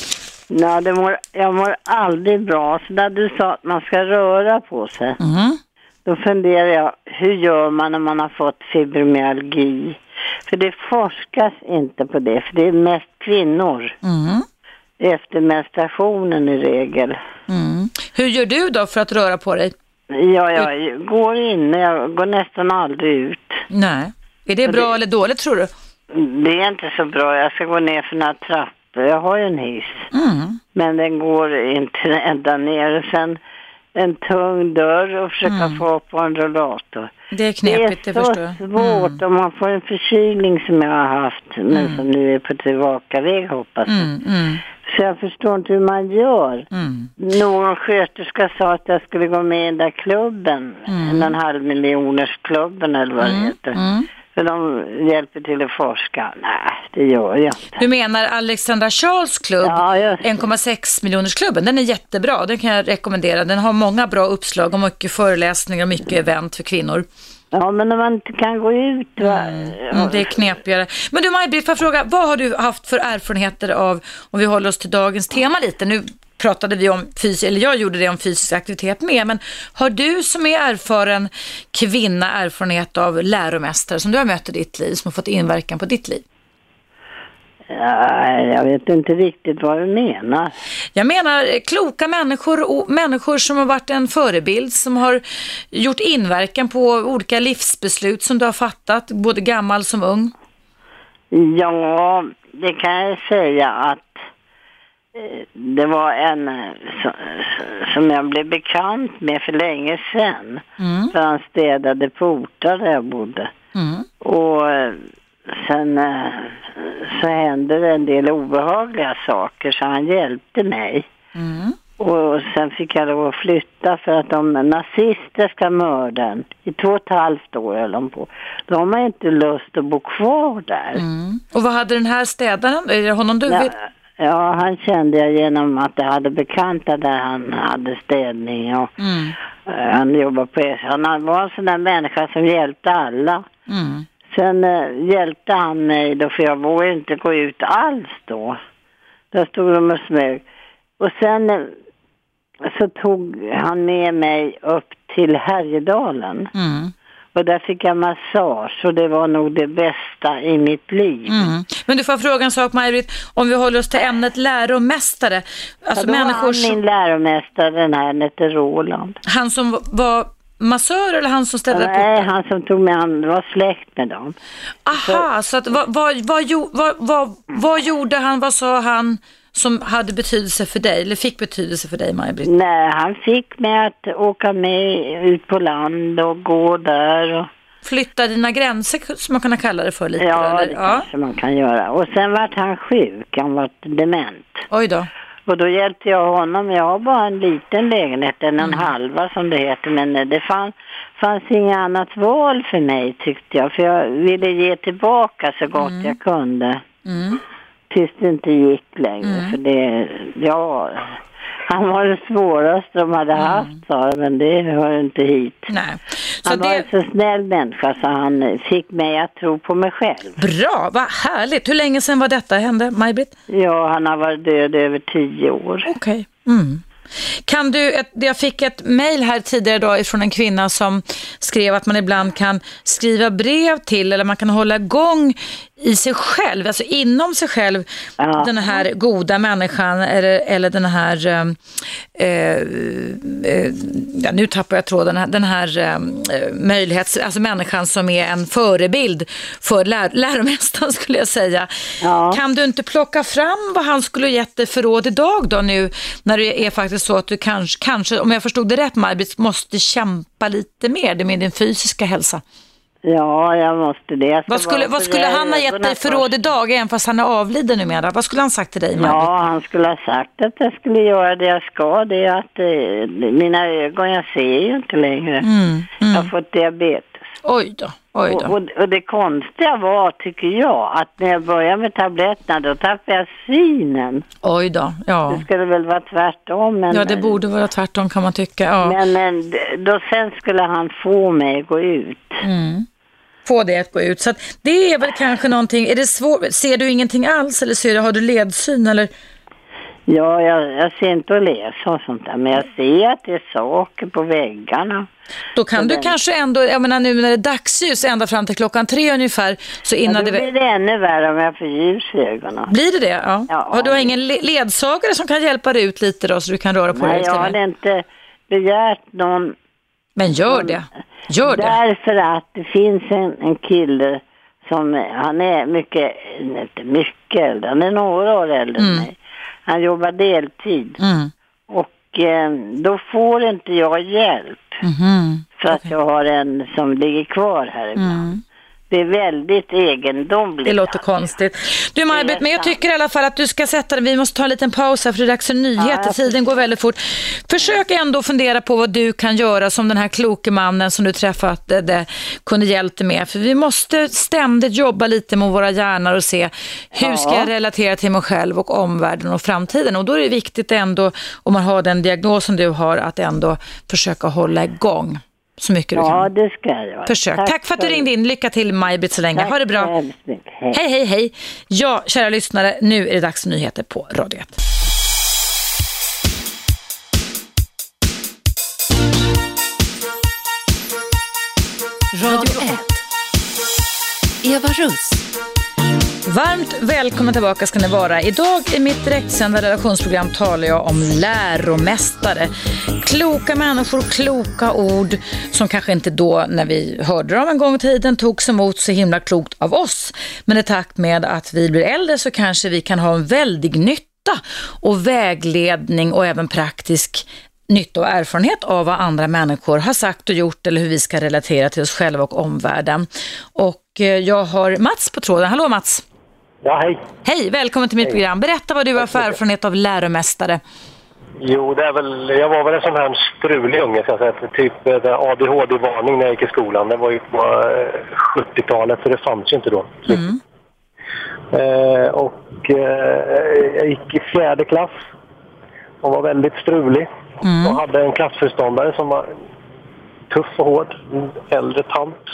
Ja, det mår, jag mår aldrig bra. Så när du sa att man ska röra på sig, Mm. då funderar jag, hur gör man när man har fått fibromyalgi? För det forskas inte på det, för det är mest kvinnor Mm. efter menstruationen i regel. Mm. Hur gör du då för att röra på dig? Ja, jag går inne, jag går nästan aldrig ut. Nej. Är det bra eller dåligt tror du? Det är inte så bra, jag ska gå ner för några trappor. Jag har ju en hiss. Mm. Men den går inte ända ner. Och sen en tung dörr och försöka få på en rollator. Det är knepigt, det, det är förstår så jag. svårt om man får en förkylning som jag har haft, men som nu är på tillbakaväg hoppas jag. Mm, mm, Så jag förstår inte hur man gör. mm. Någon sköterska sa att jag skulle gå med i den där klubben, den halvmiljonersklubben eller vad det heter. Mm. För de hjälper till att forska. Nej, det gör jag inte. Du menar Alexandra Charles klubb, Ja, just det. 1,6 miljonersklubben, den är jättebra, den kan jag rekommendera. Den har många bra uppslag och mycket föreläsningar och mycket event för kvinnor. Ja, men när man inte kan gå ut. Va? Mm. mm, det är knepigare. Men du Maj-Britt, får jag fråga, vad har du haft för erfarenheter av, om vi håller oss till dagens tema lite, nu pratade vi om fysisk, eller jag gjorde det om fysisk aktivitet med, men har du som är erfaren kvinna erfarenhet av läromästare som du har mött i ditt liv, som har fått inverkan på ditt liv? Ja, jag vet inte riktigt vad du menar. Jag menar eh, kloka människor och människor som har varit en förebild, som har gjort inverkan på olika livsbeslut som du har fattat, både gammal som ung. Ja, det kan jag säga att eh, det var en eh, som, jag blev bekant med för länge sedan. Mm. För han städade portar där jag bodde. Mm. Och sen eh, så hände det en del obehagliga saker så han hjälpte mig. Mm. Och sen fick jag lov att flytta för att de nazistiska mörden i två och ett halvt år höll de på. De har inte lust att bo kvar där. Mm. Och vad hade den här städaren, är det honom du Ja, vet? ja, han kände jag genom att jag hade bekanta där han hade städning och Mm. eh, han jobbade på. Han var en sån där människa som hjälpte alla. Mm. Sen eh, hjälpte han mig då för jag vågade inte gå ut alls då. Där stod de och smög. Och sen eh, så tog han med mig upp till Härjedalen. Mm. Och där fick jag massage och det var nog det bästa i mitt liv. Mm. Men du får fråga en sak Maj-Britt, om vi håller oss till ämnet läromästare. Alltså ja, då var människor han som, min läromästare, den här, han hette Roland. han som var massör eller han som städade Nej, portar? han som tog med, han var släkt med dem. Aha, så att, vad, vad, vad, vad, vad, gjorde han, vad sa han som hade betydelse för dig, eller fick betydelse för dig Maj-Britt? Nej, han fick mig att åka med ut på land och gå där. Och, Flytta dina gränser, som man kan kalla det för lite? ja, eller? det kanske man kan göra. Och sen vart han sjuk, han vart dement. Oj då. Och då hjälpte jag honom. Jag har bara en liten lägenhet, en Mm. en halva som det heter. Men eh, det fann, fanns inget annat val för mig tyckte jag. För jag ville ge tillbaka så gott jag kunde. Mm. Tills det inte gick längre. För det, ja, han var det svåraste de hade Mm. haft sa de, men det hör inte hit. Nej. Så Han var det, en så snäll människa så han fick mig att tro på mig själv. bra, vad härligt. Hur länge sedan var detta hände, Maj-Britt? Ja, han har varit död över tio år. Okej. Mm. Kan du, ett, jag fick ett mejl här tidigare idag från en kvinna som skrev att man ibland kan skriva brev till eller man kan hålla igång i sig själv, alltså inom sig själv, Ja. den här goda människan eller, eller den här, eh, eh, eh, ja, nu tappar jag tråden, den här eh, möjlighets, alltså människan som är en förebild för lär, läromästaren [laughs] skulle jag säga. Ja. Kan du inte plocka fram vad han skulle gett dig för råd idag då nu när det är faktiskt så att du kanske, kanske om jag förstod det rätt Maj-Britt, måste kämpa lite mer med din fysiska hälsa? Ja, jag måste det. Jag Vad skulle, vad skulle han ha gett dig för råd idag, även fast han är avliden numera? Vad skulle han sagt till dig, Maj-Britt? Ja, han skulle ha sagt att jag skulle göra det jag ska. Det är att eh, mina ögon, jag ser ju inte längre. Mm, Jag har mm. fått diabetes. Oj då, oj Och, då. och, och det konstiga var, tycker jag, att när jag började med tabletterna då tappade jag synen. Oj då, ja. Det skulle väl vara tvärtom. Men, Ja, det borde vara tvärtom kan man tycka. Ja. Men, men då sen skulle han få mig att gå ut. Mm. Få det att gå ut. Så det är väl kanske någonting, är det svårt, ser du ingenting alls eller ser du, har du ledsyn eller? Ja, jag, jag ser inte att läsa och sånt där, men jag ser att det är saker på väggarna. Då kan Så du den- kanske ändå, jag menar nu när det är dagsljus ända fram till klockan tre ungefär, så Ja, innan då det... blir det ännu värre om jag får ljus i ögonen. Blir det det? Ja. Ja. Har du ingen le- ledsagare som kan hjälpa dig ut lite då så du kan röra på dig Nej, lite jag mer? hade inte begärt någon Men gör det. Gör det. Därför att det finns en, en kille som, han är mycket, inte mycket äldre, han är några år äldre än mig. Han jobbar deltid Mm. och eh, då får inte jag hjälp Mhm. för att jag har en som ligger kvar här ibland. Det är väldigt egendomligt. Det låter konstigt. Du Maj-Britt, men jag tycker i alla fall att du ska sätta dig, vi måste ta en liten paus här för det är dags för nyheter, jag tiden går väldigt fort. Försök ändå fundera på vad du kan göra som den här kloke mannen som du träffade kunde hjälpt dig med. För vi måste ständigt jobba lite med våra hjärnor och se hur ska Ja. jag relatera till mig själv och omvärlden och framtiden. Och då är det viktigt ändå, om man har den diagnosen du har, att ändå försöka hålla igång så mycket du Ja, kan. det ska jag göra. Försök. Tack, för att du ringde in. Lycka till Maj-Britt så länge. Tack ha det bra. Hej. Hej, hej, hej. Ja, kära lyssnare, nu är det dags för nyheter på Radio 1. Radio 1. Eva Russ. Varmt välkomna tillbaka ska ni vara. Idag i mitt direktsända relationsprogram talar jag om läromästare. Kloka människor, kloka ord som kanske inte då när vi hörde dem en gång i tiden togs emot så himla klokt av oss. Men i takt med att vi blir äldre så kanske vi kan ha en väldig nytta och vägledning och även praktisk nytta och erfarenhet av vad andra människor har sagt och gjort eller hur vi ska relatera till oss själva och omvärlden. Och eh, jag har Mats på tråden. Hallå Mats! Ja, hej. Hej, välkommen till mitt program. Berätta vad du har för erfarenhet av läromästare. Jo, det är väl, jag var väl en sån här strulig unge, så att säga. Typ eh, ADHD-varning när jag gick i skolan. Det var ju på eh, 70-talet, så det fanns ju inte då. Mm. Eh, och eh, jag gick i fjärde klass och var väldigt strulig. Mm. Och hade en klassföreståndare som var tuff och hård. En äldre tant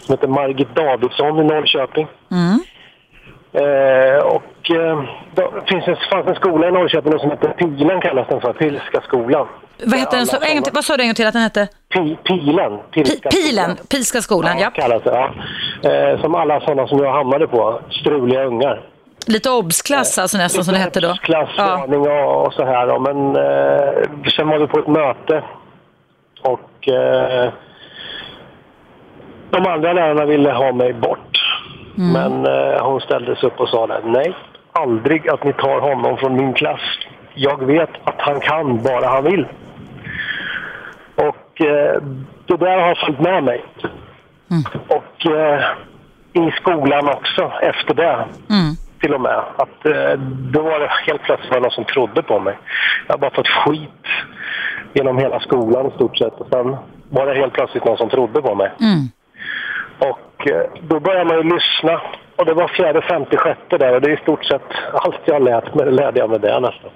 som hette Margit Davidsson i Norrköping. Mm. Eh, och eh, då finns en, fanns en skola i Norrköping som heter Pilen kallas den för, Pilska skolan. Vad, heter den, så, en, vad sa du en gång till att den hette? Pi, pilen, Pi, Pilska pilen, skolan. Pilska skolan, ja. kallas det, ja. Eh, som alla sådana som jag hamnade på, struliga ungar. Lite obsklass alltså nästan som det hette då. Ja. Klassvarning och, och så här. då. Men eh, sen var vi på ett möte och eh, de andra lärarna ville ha mig bort. Mm. Men eh, hon sig upp och sa det. Nej, aldrig att ni tar honom från min klass. Jag vet att han kan bara han vill. Och eh, det där har följt med mig. Och eh, i skolan också efter det Mm. till och med. Att eh, då var det helt plötsligt var någon som trodde på mig. Jag har bara fått skit genom hela skolan i stort sett. Och sen var det helt plötsligt någon som trodde på mig. Mm. Och eh, då började man ju lyssna. Och det var fjärde, femte, sjätte där. Och det är i stort sett allt jag lärt mig, det lärde jag mig där nästan.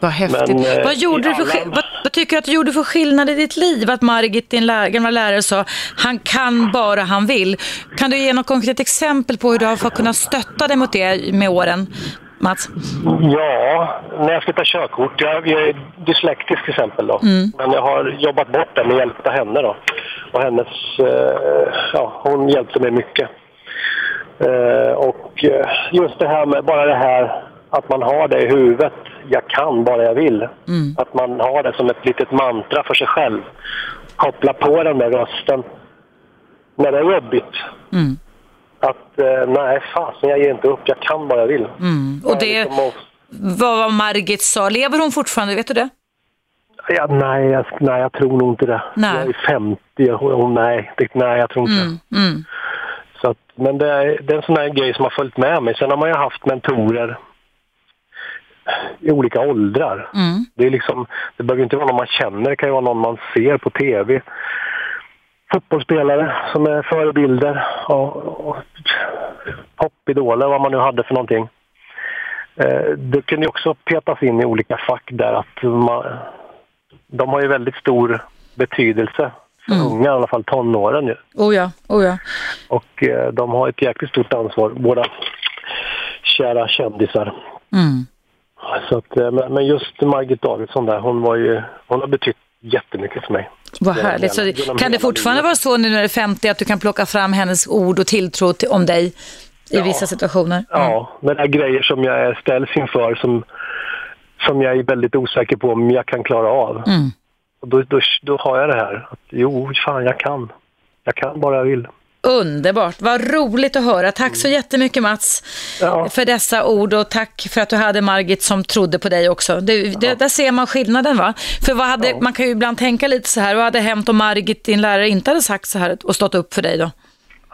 Vad häftigt. Men, eh, vad, gjorde i du för, alla- vad, vad tycker du att du gjorde för skillnad i ditt liv? Att Margit, din lär, gamla lärare, sa han kan bara han vill. Kan du ge något konkret exempel på hur du har fått kunna stötta dig mot det med åren, Mats? Ja, när jag ska ta körkort. Jag, jag är dyslektisk till exempel. Då. Mm. Men jag har jobbat bort det med hjälp av henne. Då. Och hennes, eh, ja, hon hjälpte mig mycket. Eh, och eh, just det här med bara det här att man har det i huvudet. Jag kan bara jag vill. Mm. Att man har det som ett litet mantra för sig själv. Koppla på den där rösten när det är jobbigt. Mm. Att nej, fasen jag ger inte upp. Jag kan bara jag vill. Mm. Och det, liksom vad var Margit sa, lever hon fortfarande, vet du det? Ja, nej, jag, nej, jag tror nog inte det. Nej. Jag är 50 och, och nej, det, nej, jag tror inte Mm. Mm. Så att, men det är, det är en sån här grej som har följt med mig. Sen har man ju haft mentorer i olika åldrar. Mm. Det, är liksom, det behöver inte vara någon man känner, det kan ju vara någon man ser på tv. Fotbollsspelare som är förebilder och, och popidoler, vad man nu hade för någonting. Eh, det kunde ju också petas in i olika fack där att man, de har ju väldigt stor betydelse för Mm. unga, i alla fall tonåren ju. Oh ja, oh ja. Och eh, de har ett jäkligt stort ansvar, våra kära kändisar. Mm. Så att, eh, men men just Margit Davidsson där, hon var ju, hon har betytt jättemycket för mig. Vad härligt. Så kan det fortfarande vara så nu när du är 50 att du kan plocka fram hennes ord och tilltro till, om dig i Ja. vissa situationer? Ja, men det är grejer som jag ställs inför som, som jag är väldigt osäker på om jag kan klara av. Mm. Och då, då, då har jag det här, att jo, fan jag kan. Jag kan bara jag vill. Underbart, vad roligt att höra. Tack så jättemycket Mats Ja. för dessa ord och tack för att du hade Margit som trodde på dig också. Det, det, där ser man skillnaden va? För vad hade, man kan ju ibland tänka lite så här, vad hade hänt om Margit, din lärare, inte hade sagt så här och stått upp för dig då?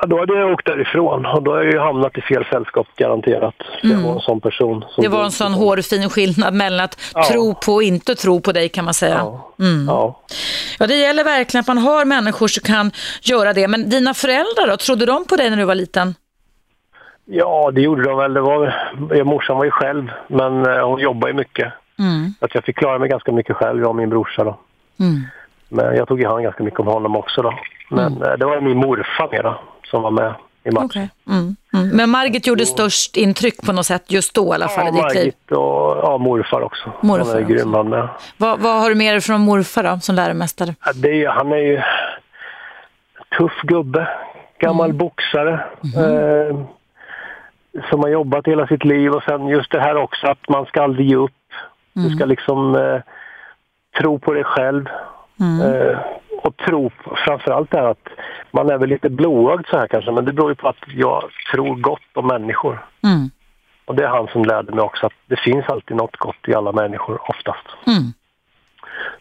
Ja, då hade jag åkt därifrån och då har jag ju hamnat i fel sällskap garanterat. Jag var en sån person. Mm. Det var en sån hårfin skillnad mellan att Ja. tro på och inte tro på dig kan man säga. Ja. Mm. Ja. Ja, det gäller verkligen att man har människor som kan göra det. Men dina föräldrar då, trodde de på dig när du var liten? ja, det gjorde de väl. Det var, ja, morsan var ju själv, men eh, hon jobbar ju mycket. Mm. Så att jag fick klara mig ganska mycket själv, jag och min brorsa då. Mm. Men jag tog ju hand ganska mycket om honom också då. Men eh, det var min morfar mera som var med i matchen. Okej. Mm. Mm. Men Margit gjorde störst intryck på något sätt just då i alla fall Ja, i ditt liv. Margit och ja, morfar också. Morfar han är också. grym han med. Vad, vad har du med dig från morfar då, som läromästare? Ja, det är, ju- han är ju tuff gubbe, gammal Mm. boxare. Mhm. Eh, som har jobbat hela sitt liv och sen just det här också att man ska aldrig ge upp. Du Mm. ska liksom eh, tro på dig själv. Mm. Eh, och tro framförallt det här att man är väl lite blåögd så här kanske men det beror ju på att jag tror gott om människor. Mm. Och det är han som lärde mig också att det finns alltid något gott i alla människor oftast. Mm.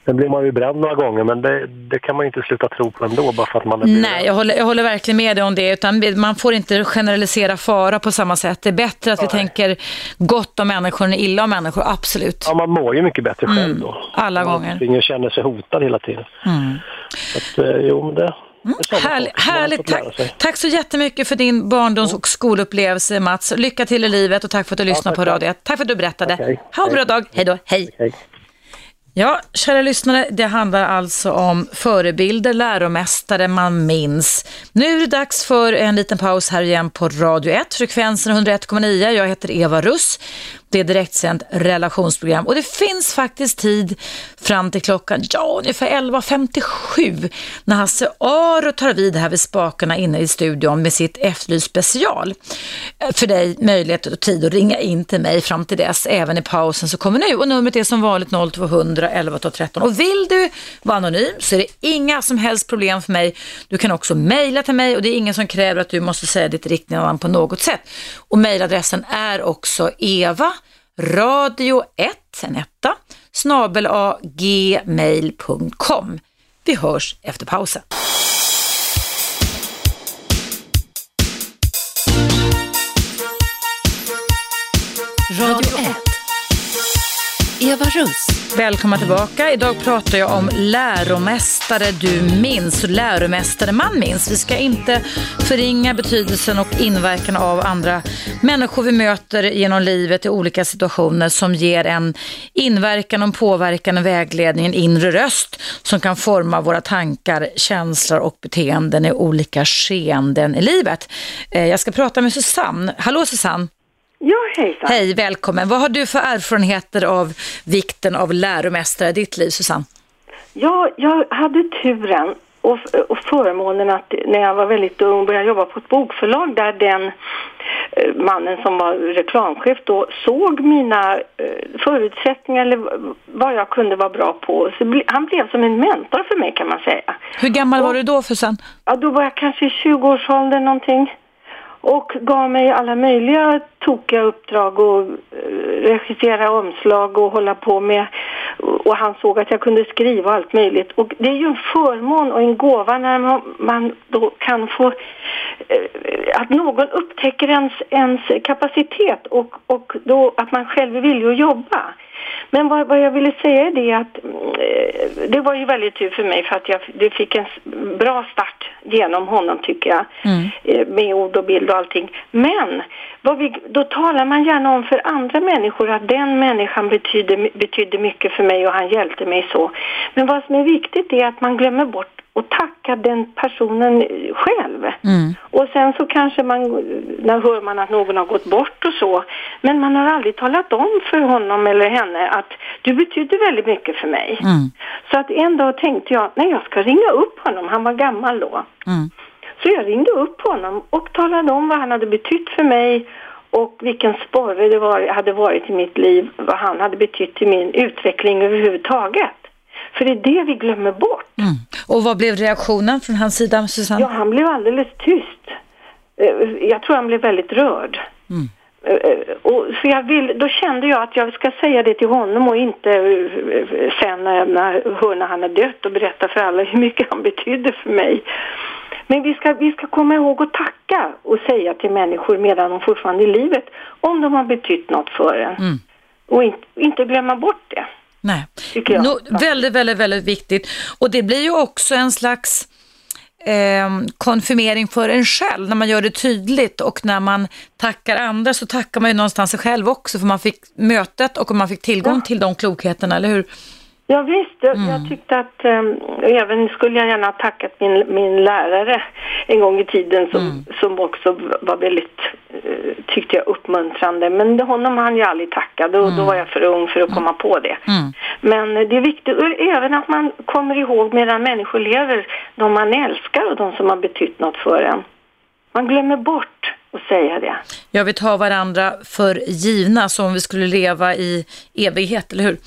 Sen blir man ju bränd några gånger men det, det kan man inte sluta tro på ändå bara för att man är Nej, jag håller, jag håller verkligen med dig om det. Utan man får inte generalisera fara på samma sätt. Det är bättre att vi tänker gott om människor än illa om människor, absolut. Ja, man mår ju mycket bättre själv då. Mm. alla man gånger. och känner sig hotad hela tiden. Mm. Så att, eh, jo, men det, sådana Härligt, härligt. Tack, tack så jättemycket för din barndoms och skolupplevelse Mats. Lycka till i livet och tack för att du lyssnade på tack, tack. Radio 1. Tack för att du berättade. Okej. Ha en bra dag. Hej då. Hej. Ja, kära lyssnare, det handlar alltså om förebilder, läromästare man minns. Nu är det dags för en liten paus här igen på Radio 1, frekvensen 101,9. Jag heter Eva Russ. Det är direktsänt relationsprogram och det finns faktiskt tid fram till klockan, ja, ungefär 11.57 när Hasse Aro tar vid här vid spakarna inne i studion med sitt Efterlyst special. För dig möjlighet och tid att ringa in till mig fram till dess, även i pausen så kommer nu och numret är som vanligt 0200 11 12 13. Och vill du vara anonym så är det inga som helst problem för mig. Du kan också mejla till mig och det är ingen som kräver att du måste säga ditt riktiga namn på något sätt. Och mejladressen är också eva radio 1, en etta, snabel a gmail.com. Vi hörs efter pausen. Radio Eva Russ. Välkomna tillbaka. Idag pratar jag om läromästare du minns och läromästare man minns. Vi ska inte förringa betydelsen och inverkan av andra människor vi möter genom livet i olika situationer som ger en inverkan, och påverkan, och vägledning, en inre röst som kan forma våra tankar, känslor och beteenden i olika skeenden i livet. Eh, jag ska prata med Susanne. Hallå Susanne! Ja, hejsan. Hej, välkommen. Vad har du för erfarenheter av vikten av läromästare i ditt liv, Susanne? Ja, jag hade turen och, och förmånen att när jag var väldigt ung började jobba på ett bokförlag där den eh, mannen som var reklamchef då såg mina eh, förutsättningar eller vad jag kunde vara bra på. Så han blev som en mentor för mig kan man säga. Hur gammal var du då sen? Ja, då var jag kanske i 20-årsåldern någonting. Och gav mig alla möjliga tokiga uppdrag och eh, regissera omslag och hålla på med. Och han såg att jag kunde skriva allt möjligt. Och det är ju en förmån och en gåva när man, man då kan få eh, att någon upptäcker ens, ens kapacitet och, och då att man själv villig att jobba. Men vad, vad jag ville säga är det att eh, det var ju väldigt tur för mig för att jag det fick en bra start genom honom tycker jag. Eh, med ord och bild och allting. Men vi, då talar man gärna om för andra människor att den människan betyder, betydde mycket för mig och han hjälpte mig så. Men vad som är viktigt är att man glömmer bort och tacka den personen själv. Och sen så kanske man, när hör man att någon har gått bort och så. Men man har aldrig talat om för honom eller henne att du betyder väldigt mycket för mig. Så att en dag tänkte jag, nej jag ska ringa upp honom, han var gammal då. Så jag ringde upp honom och talade om vad han hade betytt för mig och vilken sporre det var, hade varit i mitt liv, vad han hade betytt i min utveckling överhuvudtaget. För det är det vi glömmer bort. Och vad blev reaktionen från hans sida, Susanne? Ja, han blev alldeles tyst. Eh, Jag tror han blev väldigt rörd. Eh, eh, Och så jag vill, då kände jag att jag ska säga det till honom och inte sen när, när, när han är dött och berätta för alla hur mycket han betydde för mig. Men vi ska, vi ska komma ihåg att tacka och säga till människor medan de fortfarande är i livet om de har betytt något för en. Och inte, inte glömma bort det. Nej. Nå, väldigt, väldigt, väldigt viktigt. Och det blir ju också en slags eh, konfirmering för en själv när man gör det tydligt och när man tackar andra så tackar man ju någonstans sig själv också för man fick mötet och man fick tillgång till de klokheterna, eller hur? Ja, visst, jag, jag tyckte att um, även skulle jag gärna ha tackat min, min lärare en gång i tiden som, som också var väldigt, eh, tyckte jag, uppmuntrande. Men honom hann jag aldrig tacka, då, då var jag för ung för att komma på det. Men det är viktigt även att man kommer ihåg medan människor lever, de man älskar och de som har betytt något för en. Man glömmer bort att säga det. Ja, vi tar varandra för givna som om vi skulle leva i evighet, eller hur?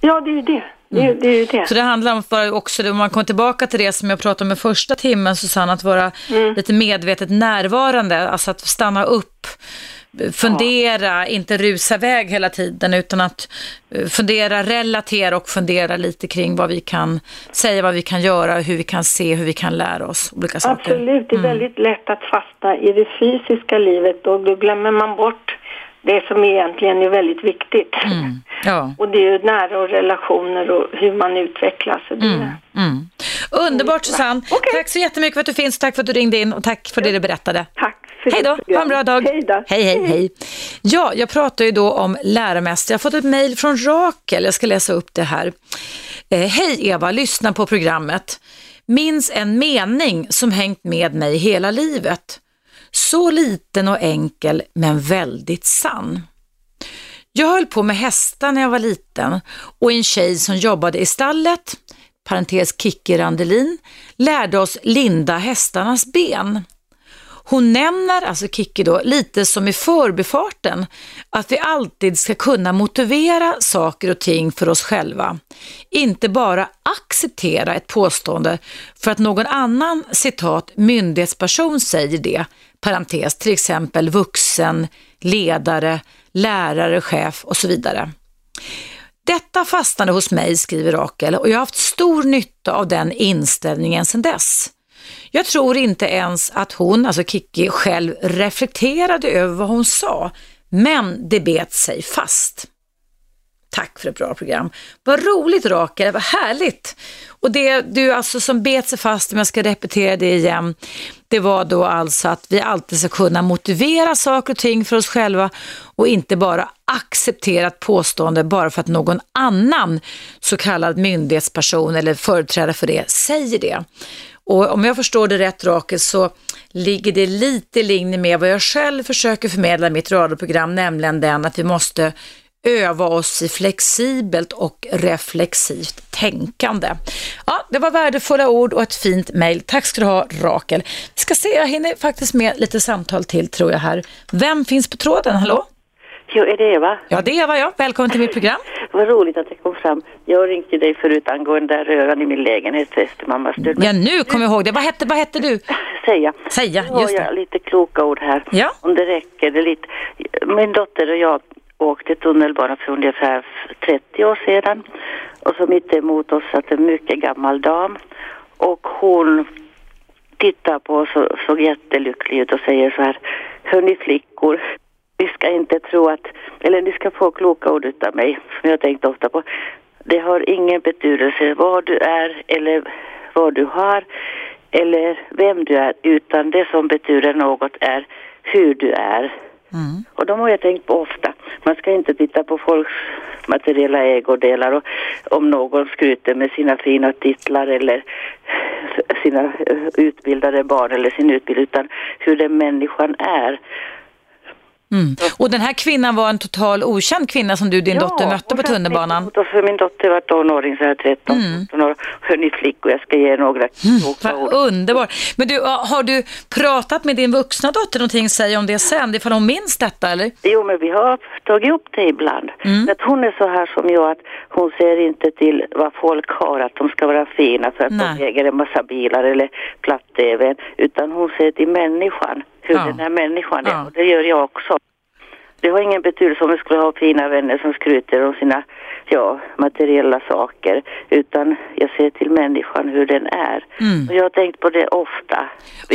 Ja, det är ju det. Det är, det är ju det. Så det handlar om bara också, om man kommer tillbaka till det som jag pratade om i första timmen, Susanne, att vara lite medvetet närvarande, alltså att stanna upp, fundera, inte rusa iväg hela tiden, utan att eh, fundera, relatera och fundera lite kring vad vi kan säga, vad vi kan göra, hur vi kan se, hur vi kan lära oss olika saker. Absolut, det är väldigt lätt att fastna i det fysiska livet och då glömmer man bort det som egentligen är väldigt viktigt. Ja. [laughs] Och det är ju nära och relationer och hur man utvecklas. Det, Mm. Underbart Susanne. Tack så jättemycket för att du finns, tack för att du ringde in och tack för det du berättade. Tack Hej då, ha en bra dag. Hej. Hej, hej, hej. Ja, jag pratar ju då om lärarmästare. Jag har fått ett mejl från Rakel, jag ska läsa upp det här. Eh, Hej Eva, lyssna på programmet. Minns en mening som hängt med mig hela livet. Så liten och enkel, men väldigt sann. Jag höll på med hästar när jag var liten och en tjej som jobbade i stallet, parentes Kikki Randelin, lärde oss linda hästarnas ben. Hon nämner, alltså Kikki då, lite som i förbifarten, att vi alltid ska kunna motivera saker och ting för oss själva. Inte bara acceptera ett påstående för att någon annan, citat, myndighetsperson säger det, parentes, till exempel vuxen, ledare, lärare, chef och så vidare. Detta fastnade hos mig, skriver Rakel, och jag har haft stor nytta av den inställningen sedan dess. Jag tror inte ens att hon, alltså Kiki, själv reflekterade över vad hon sa, men det bet sig fast. Tack för ett bra program. Vad roligt Rakel, vad härligt. Och det du alltså som bet sig fast, om jag ska repetera det igen, det var då alltså att vi alltid ska kunna motivera saker och ting för oss själva och inte bara acceptera ett påstående bara för att någon annan så kallad myndighetsperson eller företrädare för det säger det. Och om jag förstår det rätt Rakel så ligger det lite i linje med vad jag själv försöker förmedla i mitt radioprogram, nämligen den att vi måste öva oss i flexibelt och reflexivt tänkande. Ja, det var värdefulla ord och ett fint mejl. Tack ska du ha Rakel. Vi ska se, jag hinner faktiskt med lite samtal till tror jag här. Vem finns på tråden? Hallå? Jo, är det Eva? Ja, det är Eva, ja. Välkommen till mitt program. [laughs] Vad roligt att det kom fram. Jag ringde dig förut angående röran i min lägenhet på Östermalmsstund. Ja, nu kommer jag ihåg det. Vad hette, vad hette du? [laughs] Säga. Säga, Nu har just det. jag lite kloka ord här. Ja. Om det räcker. Det lite... Min dotter och jag åkte tunnelbana för ungefär 30 år sedan. Och så mitt emot oss satt en mycket gammal dam. Och hon tittar på oss och såg jättelycklig ut och säger så här. Hörni flickor, ni ska inte tro att, eller ni ska få kloka ord utav mig, som jag tänkt ofta på. Det har ingen betydelse vad du är eller vad du har eller vem du är, utan det som betyder något är hur du är. Och de har jag tänkt på ofta. Man ska inte titta på folks materiella ägodelar och om någon skryter med sina fina titlar eller sina utbildade barn eller sin utbildning utan hur den människan är. Mm. Och den här kvinnan var en total okänd kvinna som du och din Ja, dotter mötte på tunnelbanan. Och för min dotter var tonåring, så här 13, Mm. 14 år. Hörni flickor, jag ska ge några ord. Vad underbart. Men du, har du pratat med din vuxna dotter någonting, säg om det sen, ifall hon minns detta eller? Jo, men vi har tagit upp det ibland. Mm. Att hon är så här som jag, att hon ser inte till vad folk har, att de ska vara fina för att Nej. de äger en massa bilar eller platt-tv, utan hon ser till människan, hur Ja. den här människan. Ja. Och det gör jag också. Det har ingen betydelse om vi skulle ha fina vänner som skryter om sina ja, materiella saker, utan jag ser till människan hur den är. Mm. Och jag har tänkt på det ofta.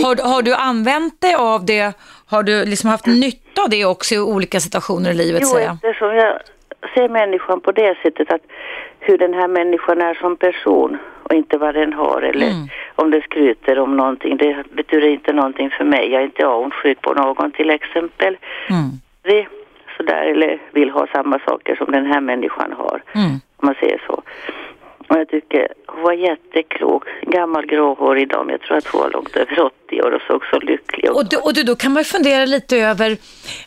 Har, har du använt dig av det? Har du liksom haft nytta av det också i olika situationer i livet? Jo, säger jag? eftersom jag ser människan på det sättet att hur den här människan är som person och inte vad den har eller Mm. om det skryter om någonting. Det betyder inte någonting för mig. Jag är inte avundsjuk på någon till exempel. Mm. Vi sådär eller vill ha samma saker som den här människan har. Mm. Om man säger så. Och jag tycker hon var jätteklok. Gammal gråhårig dam. Jag tror att hon var långt över 80 år och såg så lycklig ut. Och, du, och du, då kan man fundera lite över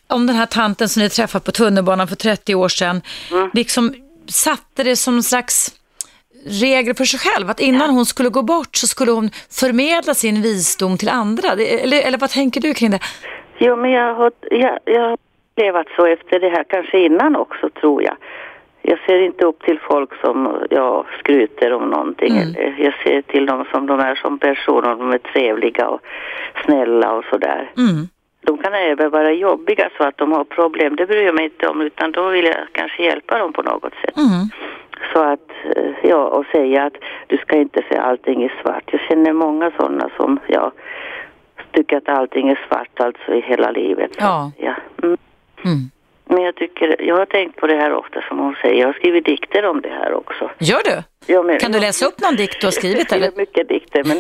om den här tanten som ni träffat på tunnelbanan för 30 år sedan, Mm. liksom satte det som en slags regel för sig själv, att innan hon skulle gå bort så skulle hon förmedla sin visdom till andra. Eller, eller vad tänker du kring det? Jo, men jag har, jag, jag levat så efter det här, kanske innan också tror jag. Jag ser inte upp till folk som jag skryter om någonting. Mm. Jag ser till dem som de är som personer, de är trevliga och snälla och sådär. Mm. De kan även vara jobbiga så att de har problem, det bryr jag mig inte om utan då vill jag kanske hjälpa dem på något sätt. Mm. Så att, eh, ja, och säga att du ska inte se allting i svart. Jag känner många sådana som, ja, tycker att allting är svart alltså i hela livet. Ja. Ja. Mm. Mm. Men jag tycker, jag har tänkt på det här ofta som hon säger. Jag har skrivit dikter om det här också. Gör du? Ja, men, Kan du läsa upp någon dikt du har skrivit? Jag har mycket dikter, men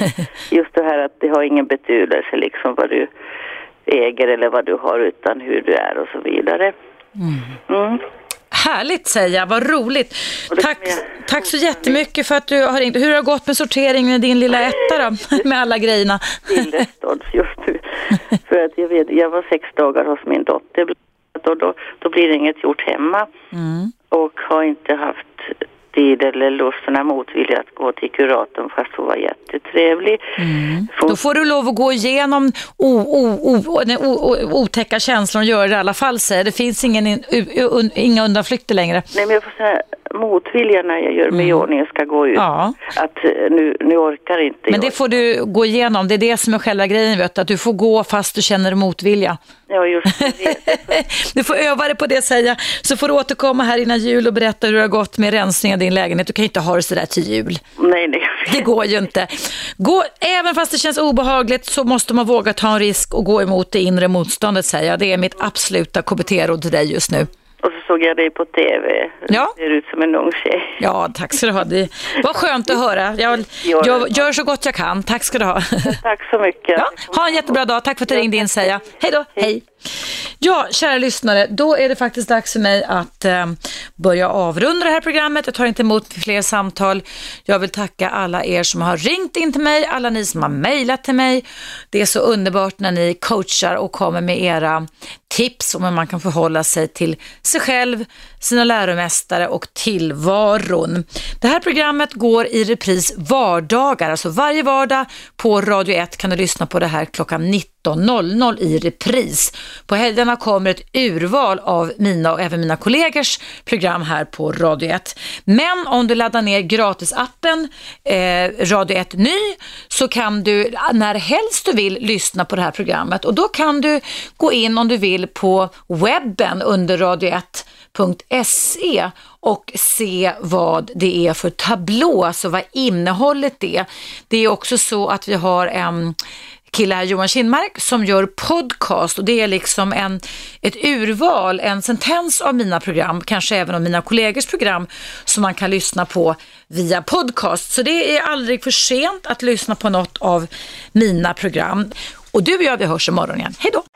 [laughs] just det här att det har ingen betydelse liksom vad du äger eller vad du har utan hur du är och så vidare. Mm. Härligt säger jag, vad roligt. Tack, jag- tack så jättemycket för att du har ringt. Hur har det gått med sorteringen i din lilla etta då? [laughs] Med alla grejerna? Just nu. [laughs] För att jag vet, jag var sex dagar hos min dotter och då, då blir inget gjort hemma Mm. och har inte haft tid eller lust eller motvilja att gå till kuratorn fast hon var jättetrevlig. För- Då får du lov att gå igenom o, o, o, o, o, otäcka känslor och göra det i alla fall säger. Det finns ingen, in- un, inga undanflykter längre. Nej men jag får säga motvilja när jag gör mig i ordning och ska gå ut. Mm. Ja. Att eh, nu, nu orkar inte Men jag. det får du gå igenom, det är det som är själva grejen, vet du, att du får gå fast du känner motvilja. Ja just det. [laughs] Du får öva dig på det säga, så får du återkomma här innan jul och berätta hur det har gått med rensning av din lägenhet. Du kan ju inte ha det sådär till jul. nej nej. Det går ju inte. Gå, även fast det känns obehagligt så måste man våga ta en risk och gå emot det inre motståndet säger jag. Det är mitt absoluta KBT-råd till dig just nu. Och så såg jag dig på TV. Ja. Du ser ut som en ung tjej. Ja, tack ska du ha. Det var skönt att höra. Jag, jag gör så gott jag kan. Tack ska du ha. Tack så mycket. Ja, ha en jättebra dag. Tack för att du ringde in säger jag. Hej då. Hej. Ja, kära lyssnare, då är det faktiskt dags för mig att eh, börja avrunda det här programmet. Jag tar inte emot fler samtal. Jag vill tacka alla er som har ringt in till mig, alla ni som har mejlat till mig. Det är så underbart när ni coachar och kommer med era tips om hur man kan förhålla sig till sig själv, sina läromästare och tillvaron. Det här programmet går i repris vardagar, alltså varje vardag på Radio 1 kan du lyssna på det här klockan 19.00 i repris. På helgerna kommer ett urval av mina och även mina kollegors program här på Radio 1. Men om du laddar ner gratisappen eh, Radio 1 Ny så kan du när helst du vill lyssna på det här programmet och då kan du gå in om du vill på webben under radio 1 1.se och se vad det är för tablå, alltså vad innehållet är. Det är också så att vi har en kille här, Johan Kinmark, som gör podcast och det är liksom en, ett urval, en sentens av mina program, kanske även av mina kollegors program som man kan lyssna på via podcast. Så det är aldrig för sent att lyssna på något av mina program. Och du och jag, vi hörs imorgon igen. Hej då!